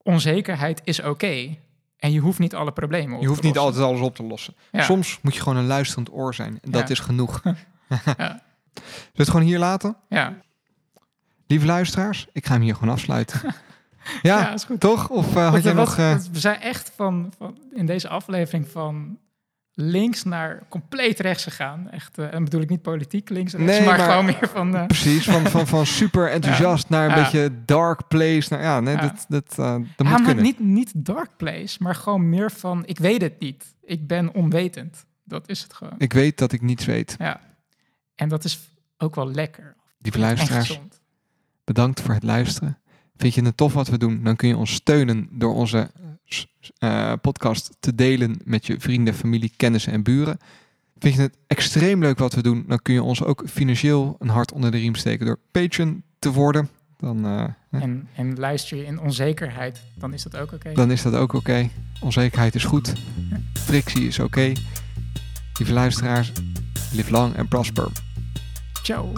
Onzekerheid is oké. En je hoeft niet alle problemen op Je hoeft te niet lossen. altijd alles op te lossen. Ja. Soms moet je gewoon een luisterend oor zijn. En dat Ja. is genoeg. Ja. Zullen we het gewoon hier laten? Ja, Lieve luisteraars, ik ga hem hier gewoon afsluiten. ja, is goed. toch? Of eh, had jij wat- nog... eh, we zijn echt van, van in deze aflevering van links naar compleet rechts gegaan. Echt, eh, en bedoel ik niet politiek links en rechts, Nee, maar, maar- gewoon meer van... eh, Precies, van, van, van super enthousiast naar een Ja. beetje dark place. Naar, ja, nee, Ja. dat, dat, eh, dat moet kunnen. niet, niet dark place, maar gewoon meer van ik weet het niet. Ik ben onwetend. Dat is het gewoon. Ik weet dat ik niets weet. Ja. En dat is ook wel lekker. Lieve En luisteraars, bedankt voor het luisteren. Vind je het tof wat we doen? Dan kun je ons steunen door onze eh, podcast te delen met je vrienden, familie, kennissen en buren. Vind je het extreem leuk wat we doen? Dan kun je ons ook financieel een hart onder de riem steken door Patreon te worden. Dan, eh, En, en luister je in onzekerheid, dan is dat ook oké. dan is dat ook oké. Onzekerheid is goed. Frictie is oké. Lieve luisteraars, live long and prosper. Ciao.